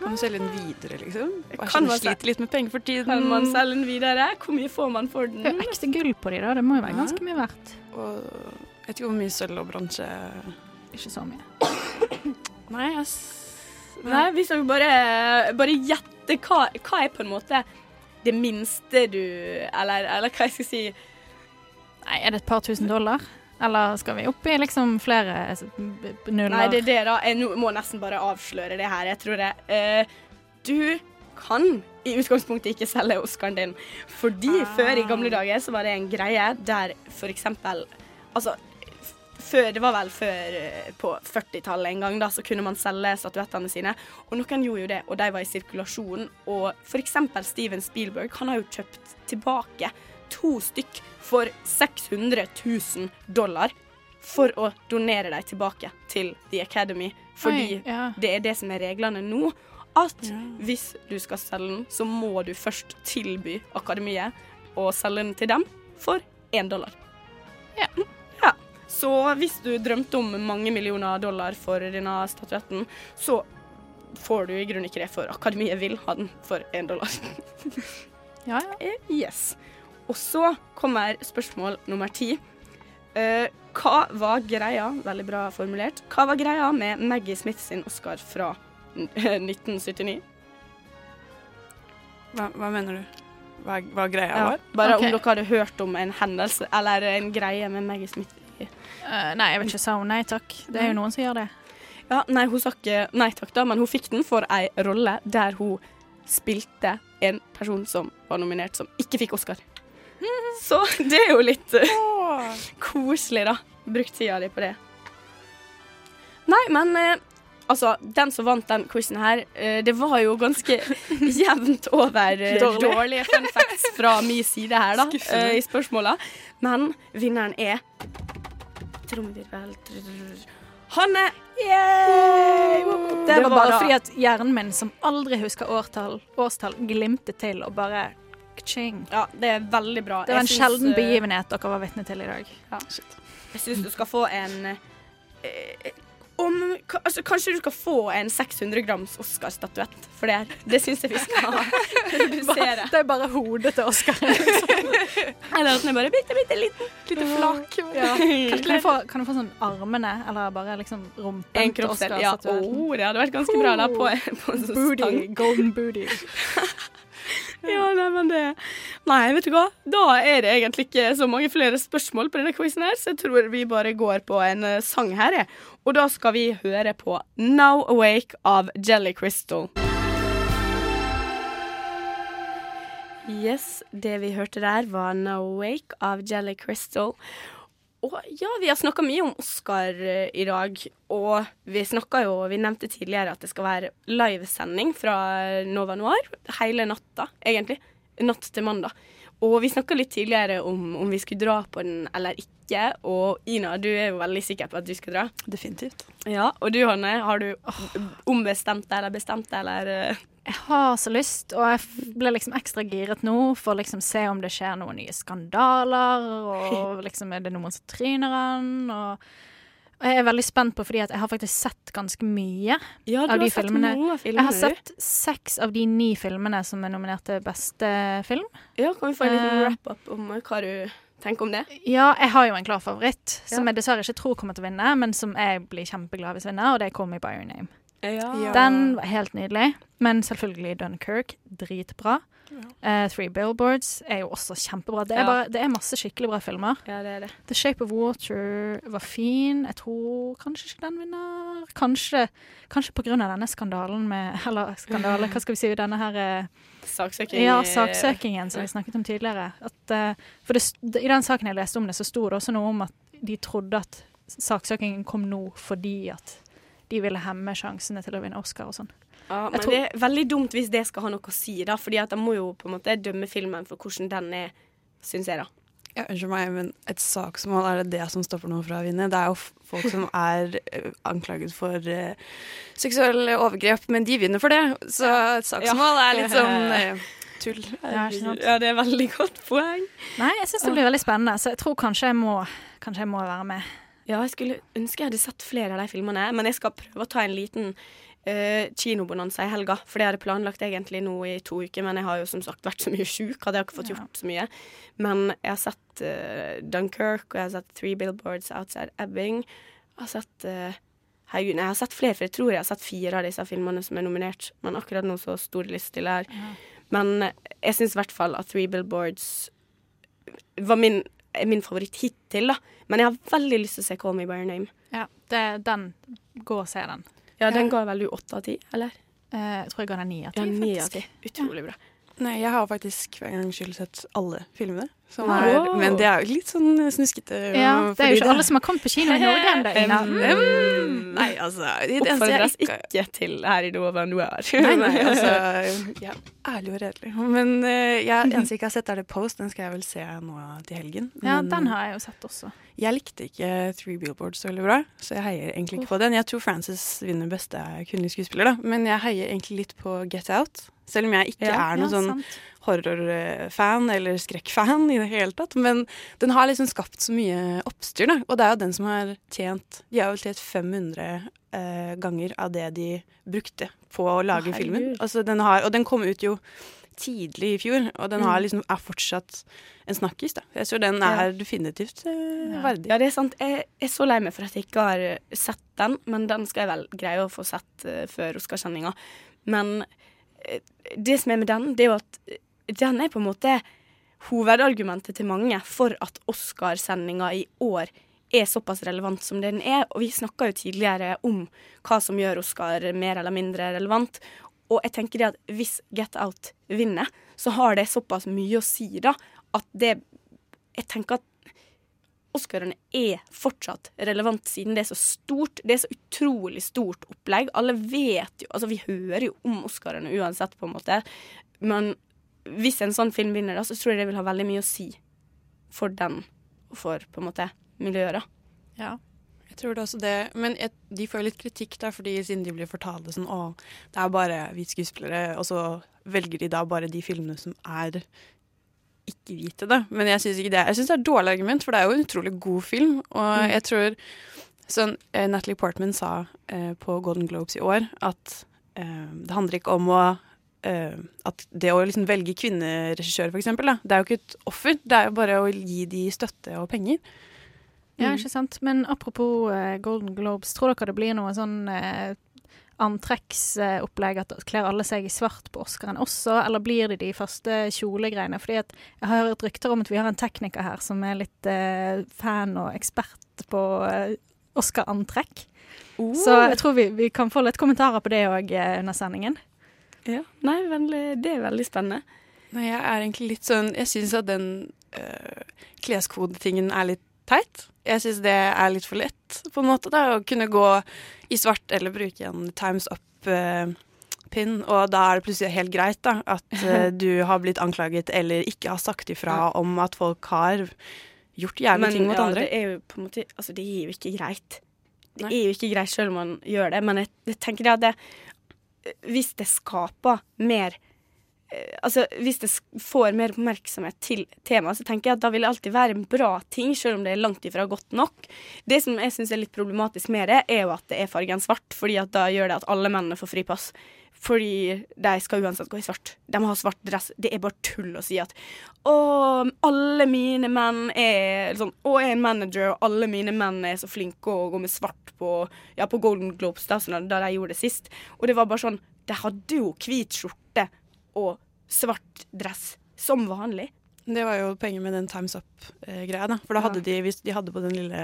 Kan du selge den videre, liksom? Kan Kan man sliter litt med penger for tiden. Kan man selge den videre? Hvor mye får man for den? Det er jo ekte gull på de da, det må jo være Ja. ganske mye verdt. Og jeg vet ikke hvor mye sølv og bronse Ikke så mye. Nei, ass. Nei, hvis dere bare, bare gjetter hva, hva er på en måte det minste du Eller, eller hva jeg skal si Nei, er det et par tusen dollar? Eller skal vi opp i liksom flere b- nuller? Nei, det er det, da. Jeg må nesten bare avsløre det her. Jeg tror det. Uh, du kan i utgangspunktet ikke selge Oscaren din, fordi før i gamle dager så var det en greie der for eksempel Altså, før, det var vel før eh, på 40-tallet en gang, da, så kunne man selge statuettene sine. Og noen gjorde jo det, og de var i sirkulasjon. Og for eksempel Steven Spielberg, han har jo kjøpt tilbake to stykk for 600 000 dollar for å donere dem tilbake til The Academy. Fordi Oi, ja. det er det som er reglene nå. At hvis du skal selge den, så må du først tilby Akademiet å selge den til dem for én dollar. Ja. ja. Så hvis du drømte om mange millioner dollar for denne statuetten, så får du i grunnen ikke det, for Akademiet vil ha den for én dollar. Ja, ja. Eh, Yes. Og så kommer spørsmål nummer ti. Uh, hva var greia, veldig bra formulert, hva var greia med Maggie Smith sin Oscar fra 1979? Hva, hva mener du? hva, hva greia Ja, var? bare okay. om dere hadde hørt om en hendelse eller en greie med Maggie Smith. Uh, nei, jeg vet ikke. Sa hun nei takk? Det er jo noen som gjør det. Ja, nei, hun sa ikke nei takk, da, men hun fikk den for ei rolle der hun spilte en person som var nominert, som ikke fikk Oscar. Så det er jo litt uh, koselig, da. Brukt tida di på det. Nei, men uh, altså, den som vant den quizen her, uh, det var jo ganske jevnt over Dårlig. dårlige fun facts fra min side her, da, i spørsmåla. Men vinneren er Trommevirvel Hanne! Det, var bare fordi at hjernen min, som aldri husker årtall, årstall, glimtet til og bare Ching. Ja, det er veldig bra. Det var en synes, sjelden eh, begivenhet dere var vitne til i dag. Jeg syns du skal få en eh, om, altså, Kanskje du skal få en 600 grams Oscar-statuett for det. Det syns jeg vi skal redusere. Det er bare hodet til Oscar. Eller at den er bare bitte, bitte liten. Lite flak. Ja. Kan, kan, du få, kan du få sånn armene, eller bare liksom rumpen til kroppsdel. Ja, oh, det hadde vært ganske bra da på, på en sånn Booty. Golden booty. Ja, nei, men det Nei, vet du hva? Da er det egentlig ikke så mange flere spørsmål på denne quizen her, så jeg tror vi bare går på en eh, sang her, jeg. Og da skal vi høre på Now Awake av Jelly Crystal. Yes, det vi hørte der var Now Awake av Jelly Crystal. Og ja, vi har snakka mye om Oscar eh, i dag, og vi snakka jo Vi nevnte tidligere at det skal være livesending fra Nova Noir hele natta, egentlig. Natt til mandag. Og vi snakka litt tidligere om om vi skulle dra på den eller ikke. Og Ina, du er jo veldig sikker på at du skal dra. Definitivt. Ja, Og du Hanne, har du ombestemt deg eller bestemt deg, eller eh? Jeg har så lyst, og jeg ble liksom ekstra giret nå for å liksom se om det skjer noen nye skandaler, og liksom er det noen som tryner han, og og jeg er veldig spent på, fordi at jeg har faktisk sett ganske mye Ja, du av de har sett filmene. mange filmer. Jeg har sett seks av de ni filmene som er nominert til beste film. Ja, kan vi få en liten Eh, wrap-up om hva du tenker om det? Ja, jeg har jo en klar favoritt, som Ja. jeg dessverre ikke tror kommer til å vinne, men som jeg blir kjempeglad hvis vinner, og det er Call Me By Your Name. Ja. Den var helt nydelig, men selvfølgelig Dunkerque, dritbra. Eh, Three Billboards er jo også kjempebra. Det er, Ja. bare, det er masse skikkelig bra filmer. Ja, det er det. The Shape of Water var fin. Jeg tror kanskje ikke den vinner. Kanskje, kanskje på grunn av denne skandalen med Eller skandale, hva skal vi si, denne her eh, Saksøking. Ja, saksøkingen som vi snakket om tidligere. At, uh, for det, I den saken jeg leste om det, så sto det også noe om at de trodde at saksøkingen kom nå fordi at de ville hemme sjansene til å vinne Oscar og sånn. Ja, men tror- det er veldig dumt hvis det skal ha noe å si, da. Fordi at de må jo på en måte dømme filmen for hvordan den er, syns jeg, da. Ja, Unnskyld meg, men et saksmål, er det det som stopper noen fra å vinne? Det er jo folk som er eh, anklaget for uh, seksuelle overgrep, men de vinner for det. Så et saksmål Ja. er litt sånn uh, tull. Ja. Ja, det er veldig godt poeng. Nei, jeg syns det blir veldig spennende, så jeg tror kanskje jeg må, kanskje jeg må være med. Ja, jeg skulle ønske jeg hadde sett flere av de filmene, men jeg skal prøve å ta en liten uh, kinobonanza i helga. For det hadde jeg planlagt egentlig nå i to uker, men jeg har jo som sagt vært så mye sjuk, hadde jeg ikke fått gjort så mye. Men jeg har sett uh, Dunkerque, og jeg har sett Three Billboards Outside Ebbing. Jeg har sett uh, Herregud, jeg har sett flere, for jeg tror jeg har sett fire av disse filmene som er nominert. Men akkurat nå så stor lyst til her. Men eh, jeg syns i hvert fall at Three Billboards var min, min favoritt hittil, da. Men jeg har veldig lyst til å se Call Me By Your Name. Ja, det, den. Gå og se den. Ja, den ga vel du åtte av ti, eller? Eh, jeg tror jeg ga den ni av ti, Ja, 9 av faktisk. ti. Utrolig bra. Nei, jeg har faktisk en gangs skyld sett alle filmene. Som Wow. er, men det er jo litt sånn snuskete. Ja, det er jo ikke alle som har kommet på kino i Norge ennå, Ina. Mm. Nei, altså det eneste Oppfordres ikke- ikke til her i Nova Noir. Nei, nei, altså ja, Ærlig og redelig. Men uh, jeg, eneste jeg ikke har sett, er The Post. Den skal jeg vel se nå til helgen. Ja, den har jeg jo sett også. Jeg likte ikke Three Billboards så veldig bra, så jeg heier egentlig ikke på den. Jeg tror Frances vinner beste kvinnelige skuespiller, da. Men jeg heier egentlig litt på Get Out. Selv om jeg ikke Ja, er noen ja, sånn horrorfan eller skrekkfan i det hele tatt. Men den har liksom skapt så mye oppstyr, da. Og det er jo den som har tjent De har vel tjent 500 eh, ganger av det de brukte på å lage Å, filmen. Altså, den har, og den kom ut jo tidlig i fjor, og den har Mm. liksom, er fortsatt en snakkis. da. Jeg tror den er definitivt eh, verdig. Ja, det er sant. Jeg er så lei meg for at jeg ikke har sett den, men den skal jeg vel greie å få sett uh, før Oscarsendinga. Men det som er med den, det er jo at eh, den er på en måte hovedargumentet til mange for at Oscarsendinga i år er såpass relevant som den er. Og vi snakka jo tidligere om hva som gjør Oscar mer eller mindre relevant. Og jeg tenker det at hvis Get Out vinner, så har det såpass mye å si, da, at det Jeg tenker at Oscarene er fortsatt relevant siden det er så stort. Det er så utrolig stort opplegg. Alle vet jo Altså, vi hører jo om Oscarene uansett, på en måte. Men hvis en sånn film vinner, da, så tror jeg det vil ha veldig mye å si for den, og for på en måte miljøet, da. Ja. Jeg tror det også det. Men et, de får jo litt kritikk der, fordi siden de blir fortalt det sånn Å, det er bare hvite skuespillere, og så velger de da bare de filmene som er ikke-hvite, det. Men jeg syns ikke det. Jeg synes det er et dårlig argument, for det er jo en utrolig god film. Og Mm. jeg tror Sånn eh, Natalie Portman sa eh, på Golden Globes i år at eh, det handler ikke om å eh, At det å liksom velge kvinneregissør, for eksempel, da, det er jo ikke et offer. Det er jo bare å gi de støtte og penger. Ja, Mm. ikke sant. Men apropos eh, Golden Globes, tror dere det blir noe sånn eh, antrekksopplegg at kler alle seg i svart på Oscaren også, eller blir det de første kjolegreiene? Fordi at jeg har hørt rykter om at vi har en tekniker her som er litt eh, fan og ekspert på eh, Oscar-antrekk. Så jeg tror vi, vi kan få litt kommentarer på det òg eh, under sendingen. Ja. Nei, veldig, det er veldig spennende. Nei, jeg er egentlig litt sånn Jeg syns at den uh, kleskodetingen er litt teit. Jeg syns det er litt for lett, på en måte, da, å kunne gå i svart eller bruke en Times Up-pin, og da er det plutselig helt greit da, at eh, du har blitt anklaget eller ikke har sagt ifra om at folk har gjort jævlige ting mot ja, andre. Det er jo på en måte Altså, det er jo ikke greit. Det er jo ikke greit selv om man gjør det, men jeg, jeg tenker at det Hvis det skaper mer eh, Altså, hvis det får mer oppmerksomhet til temaet, så tenker jeg at da vil det alltid være en bra ting, selv om det er langt ifra godt nok. Det som jeg syns er litt problematisk med det, er jo at det er fargen svart, fordi at da gjør det at alle mennene får fripass. Fordi de skal uansett gå i svart. De må ha svart dress. Det er bare tull å si at å, alle mine menn er sånn Å, jeg er en manager, og alle mine menn er så flinke å gå med svart på, ja, på Golden Globes, da, sånn, da de gjorde det sist. Og det var bare sånn De hadde jo hvit skjorte og svart dress som vanlig. Det var jo poenget med den Times Up-greia, da. For da hadde de, hvis de hadde på den lille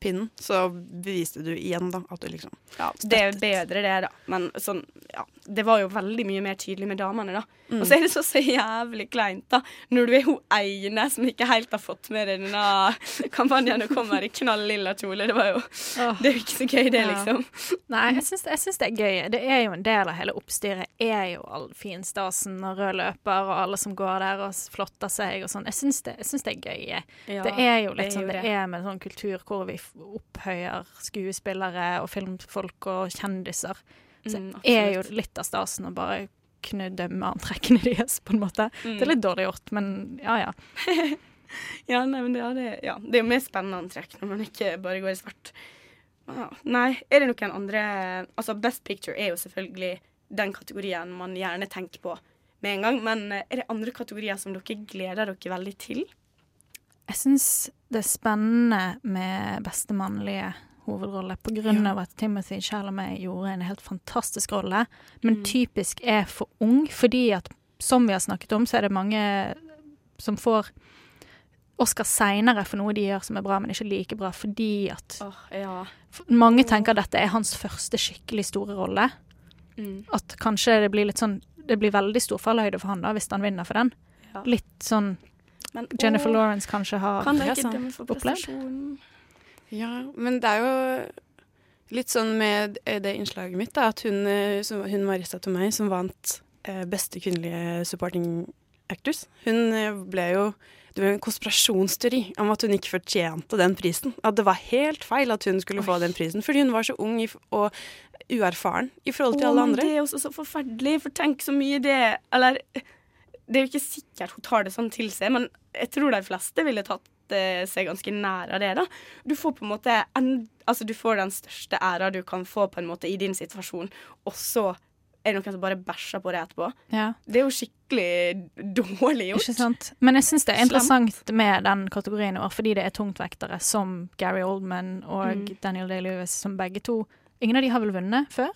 pinnen, så beviste du igjen da at du liksom Ja, det er bedre det, da. Men sånn, ja. Det var jo veldig mye mer tydelig med damene, da. Mm. Og så er det så, så jævlig kleint, da. Når du er hun ene som ikke helt har fått med deg denne kampanjen og kommer i knall lilla kjole. Det var jo Det er jo ikke så gøy, det, Ja. liksom. Nei, jeg syns, jeg syns det er gøy. Det er jo en del av hele oppstyret. er jo all finstasen og rød løper og alle som går der og flotter seg og sånn. Jeg syns det, det er gøy. Ja, det er jo det litt er sånn jo det det. er med sånn kultur hvor vi opphøyer skuespillere og filmfolk og kjendiser. Så Mm, er jo litt av stasen å bare kunne dømme antrekkene deres, på en måte. Mm. Det er litt dårlig gjort, men ja ja. Ja, nei, men det, ja, det, ja, det er jo mer spennende antrekk når man ikke bare går i svart. Ja. Nei, er det noen andre Altså, Best Picture er jo selvfølgelig den kategorien man gjerne tenker på med en gang, men eh, er det andre kategorier som dere gleder dere veldig til? Jeg syns det er spennende med beste mannlige hovedrolle, på grunn Ja. av at Timothy Chalamet gjorde en helt fantastisk rolle, men Mm. typisk er for ung, fordi at, som vi har snakket om, så er det mange som får Oscar seinere for noe de gjør som er bra, men ikke like bra, fordi at ja. Mange tenker at dette er hans første skikkelig store rolle. Mm. At kanskje det blir litt sånn Det blir veldig stor fallhøyde for han da, hvis han vinner for den. Ja. Litt sånn Men, Jennifer åh, Lawrence kanskje har Kan ikke dømme for Opplevd? prestasjonen? Ja, men det er jo litt sånn med det innslaget mitt, da, at hun, eh, hun Marissa Tomei, som vant eh, beste kvinnelige supporting actress, hun eh, ble jo det var en konspirasjonsteori om at hun ikke fortjente den prisen. At det var helt feil at hun skulle få den prisen, fordi hun var så ung og uerfaren i forhold til Å, alle andre. Det er også så forferdelig, for tenk så mye det Eller det er jo ikke sikkert hun tar det sånn til seg, men jeg tror de fleste ville tatt eh, seg ganske nær av det. da. Du får på en måte en, altså du får den største æra du kan få på en måte i din situasjon, og så er det noen som bare bæsjer på det etterpå. Ja. Det er jo skikkelig dårlig gjort. Ikke sant? Men jeg syns det er Slemt. interessant med den kategorien i år, fordi det er tungtvektere som Gary Oldman og Mm. Daniel Day-Lewis, som begge to Ingen av de har vel vunnet før?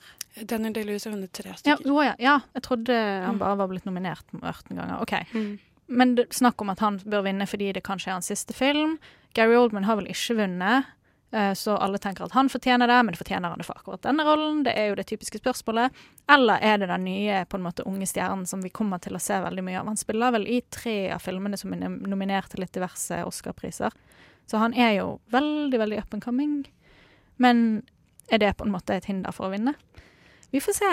Daniel Day-Lewis har vunnet tre Ja, stykker. ja, ja, jeg trodde han Mm. bare var blitt nominert 18 ganger. OK. Mm. Men det, snakk om at han bør vinne fordi det kanskje er hans siste film. Gary Oldman har vel ikke vunnet, eh, så alle tenker at han fortjener det, men fortjener han det for akkurat denne rollen? Det er jo det typiske spørsmålet. Eller er det den nye på en måte unge stjernen som vi kommer til å se veldig mye av? Han spiller vel i tre av filmene som er nominert til litt diverse Oscar-priser. Så han er jo veldig, veldig up and coming. Men er det på en måte et hinder for å vinne? Vi får se.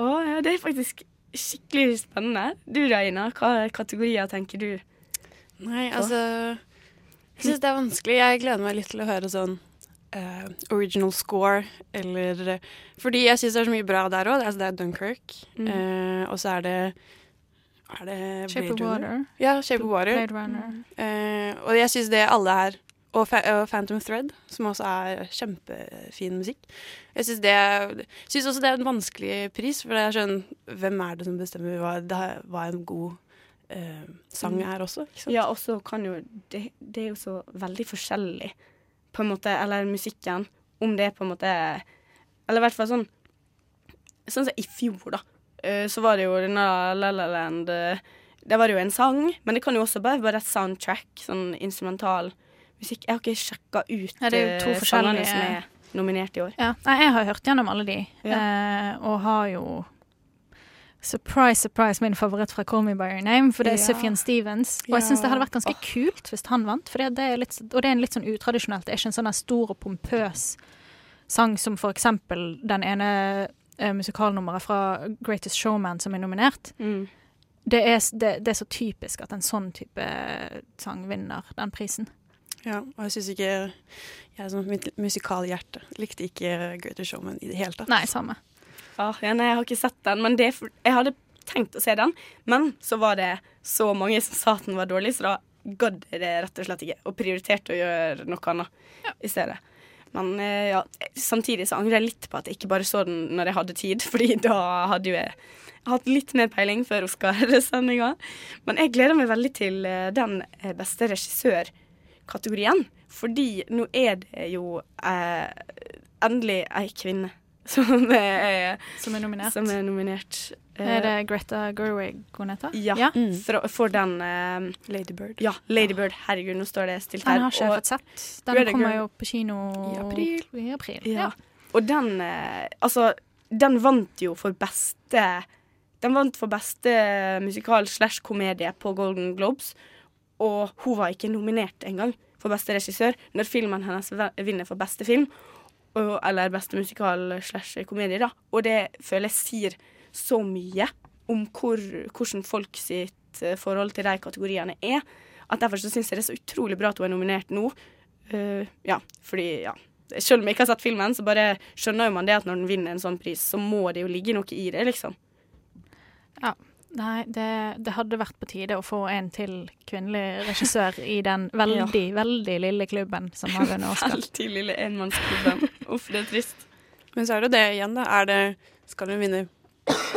Å ja, det er faktisk skikkelig spennende. Du da, Ina, hva kategorier tenker du? Nei, altså Jeg syns det er vanskelig. Jeg gleder meg litt til å høre sånn uh, original score, eller Fordi jeg syns det er så mye bra der òg. Altså, det er Dunkerque, Mm. uh, og så er det Er det Shape of? Water. Ja, Shape of Water. Blade Runner. Uh, og jeg syns det alle er og, Fa og Phantom Thread, som også er kjempefin musikk. Jeg syns det Syns også det er en vanskelig pris, for jeg er sånn Hvem er det som bestemmer hva, det er, hva en god eh, sang er også? Ja, og så kan jo det, det er jo så veldig forskjellig, på en måte, eller musikken, om det er på en måte Eller i hvert fall sånn Sånn som i fjor, da. eh, Så var det jo denne La La Land Det var jo en sang, men det kan jo også bare være et soundtrack, sånn instrumental musikk. Jeg har ikke sjekka ut Ja, det er jo to eh, forskjellige- som er nominert i år. Ja, nei, jeg har hørt gjennom alle de, eh, og har jo Surprise, surprise, min favoritt fra Call Me By Your Name, for det er Ja. Sufjan Stevens. Og jeg syns det hadde vært ganske oh. kult hvis han vant, det litt, og det er en litt sånn utradisjonelt. Det er ikke en sånn stor og pompøs sang som for eksempel den ene eh, musikalnummeret fra Greatest Showman som er nominert. Mm. Det, er, det, det er så typisk at en sånn type sang vinner den prisen. Ja, og jeg syns ikke Jeg som mitt musikalhjerte likte ikke Greater Showman i det hele tatt. Nei, samme. Ah, ja, nei, jeg har ikke sett den, men det, jeg hadde tenkt å se den. Men så var det så mange som sa at den var dårlig, så da gadd jeg det rett og slett ikke. Og prioriterte å gjøre noe annet i stedet. Men eh, ja, samtidig så angrer jeg litt på at jeg ikke bare så den når jeg hadde tid, fordi da hadde jo jeg hatt litt mer peiling før Oscar-sendinga. Men jeg gleder meg veldig til eh, den beste beste regissør-kategorien. Fordi nå er det jo eh, endelig ei kvinne som er, Som er nominert. Som er nominert. Er det Greta Gerwig hun heter? Ja, Ja. For, for den eh, Ladybird. Ja, Ladybird. Herregud, nå står det stilt Den her. har ikke jeg fått sett. Den Greta kommer jo på kino I april. I april. Ja. Og den eh, Altså, den vant jo for beste Den vant for beste musikal slash komedie på Golden Globes, og hun var ikke nominert engang for beste regissør når filmen hennes vinner for beste film. Og, eller beste musikal slash komedie, da. Og det føler jeg sier så mye om hvor, hvordan folk sitt eh, forhold til de kategoriene er. At Derfor så syns jeg det er så utrolig bra at hun er nominert nå. Uh, ja, fordi ja. Selv om jeg ikke har sett filmen, så bare skjønner jo man det at når den vinner en sånn pris, så må det jo ligge noe i det, liksom. Ja. Nei, det, det hadde vært på tide å få en til kvinnelig regissør i den veldig, veldig lille klubben som har vunnet Oscar. Veldig lille enmannsklubben. Uff, det er trist. Men så er det det igjen, da. Er det Skal hun vinne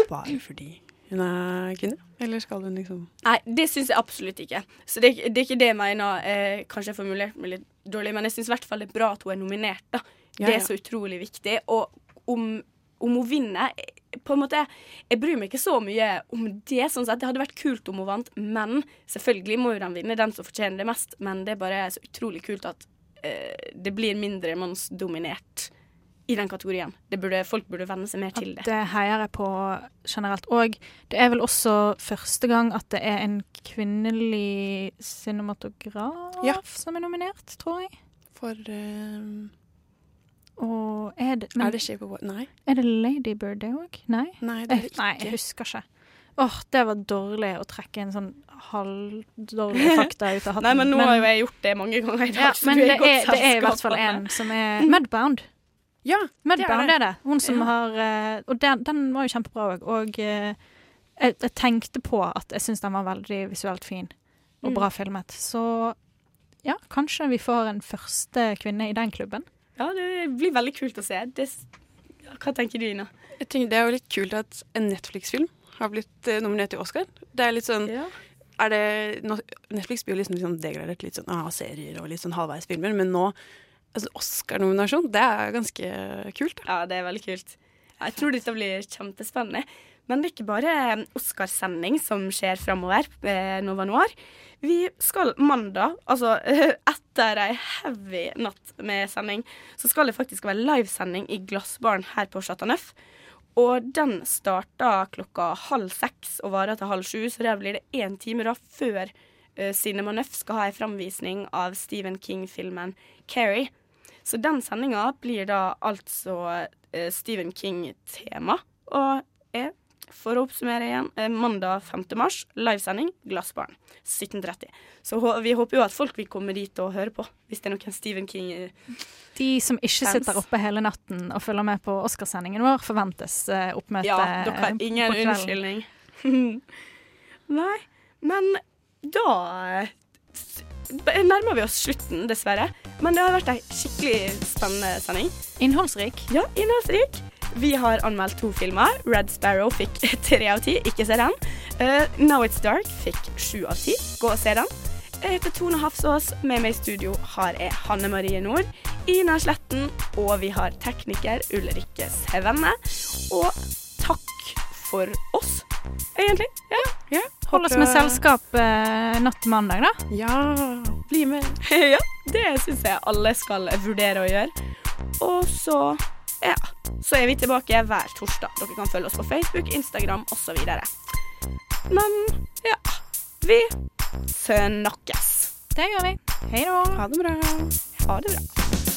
bare fordi hun er kvinne? Eller skal hun liksom Nei, det syns jeg absolutt ikke. Så det, det er ikke det jeg mener. Eh, kanskje jeg formulerte meg litt dårlig, men jeg syns i hvert fall det er bra at hun er nominert. da. Ja, det ja. er så utrolig viktig. Og om, om hun vinner på en måte, Jeg bryr meg ikke så mye om det. sånn sett. Det hadde vært kult om hun vant, men selvfølgelig må jo den vinne, den som fortjener det mest. Men det er bare så utrolig kult at eh, det blir mindre mannsdominert i den kategorien. Det burde, folk burde venne seg mer til det. Det heier jeg på generelt. Og det er vel også første gang at det er en kvinnelig cinematograf som er nominert, tror jeg. For ehm, Og er det Er det Shape of Water? Nei. Er det Ladybird, det òg? Nei? Nei, det er jeg, det nei, ikke. jeg husker ikke. Åh, det var dårlig å trekke en sånn halvdårlig fakta ut av hatten. Nei, men nå har jo jeg gjort det mange ganger i dag, Ja, så men er det er, det er i hvert fall en som er Mudbound. Ja, Mudbound det er det. Hun som Ja. har eh, Og den, den var jo kjempebra òg. Og eh, jeg, jeg tenkte på at jeg syns den var veldig visuelt fin og Mm. bra filmet. Så ja, kanskje vi får en første kvinne i den klubben. Ja, det blir veldig kult å se. Det, hva tenker du, Ina? Jeg tenker Det er jo litt kult at en Netflix-film har blitt eh, nominert til Oscar. Det er litt sånn er det, Netflix blir jo liksom, liksom degradert litt sånn ah, serier og litt sånn halvveisfilmer, men nå altså Oscar-nominasjon, det er ganske kult. Da. Ja, det er veldig kult. Jeg tror dette blir kjempespennende. Men det er ikke bare Oscarsending som skjer framover ved Nova Noir. Vi skal mandag, altså etter ei heavy natt med sending, så skal det faktisk være livesending i Glassbaren her på Chateau Neuf. Og den starter klokka halv seks og varer til halv sju, så der blir det én time da før uh, Cinema Neuf skal ha ei framvisning av Stephen King-filmen 'Carrie'. Så den sendinga blir da altså uh, Stephen King-tema, og er for å oppsummere igjen, eh, mandag 5. mars, livesending, Glassbaren, 17.30. Så vi håper jo at folk vil komme dit og høre på, hvis det er noen Stephen King eh, De som ikke Fans. sitter oppe hele natten og følger med på Oscarsendingen vår, forventes eh, oppmøte Ja, dere har ingen unnskyldning. Nei, men da nærmer vi oss slutten, dessverre. Men det har vært ei skikkelig spennende sending. Innholdsrik. Ja, innholdsrik. Vi har anmeldt to filmer. Red Sparrow fikk tre av ti. Ikke se den. Uh, Now It's Dark fikk sju av ti. Gå og se den. Jeg heter Tone Hafsås. Med meg i studio har jeg Hanne Marie Nord, Ina Sletten, og vi har tekniker Ulrikke Sevenne. Og takk for oss, egentlig. Ja. ja. Hold oss med selskap eh, natt til mandag, da. Ja, bli med. ja, det syns jeg alle skal vurdere å gjøre. Og så ja, så er vi tilbake hver torsdag. Dere kan følge oss på Facebook, Instagram osv. Men ja, vi snakkes. Det gjør vi. Hei da. Ha det bra. Ha det bra.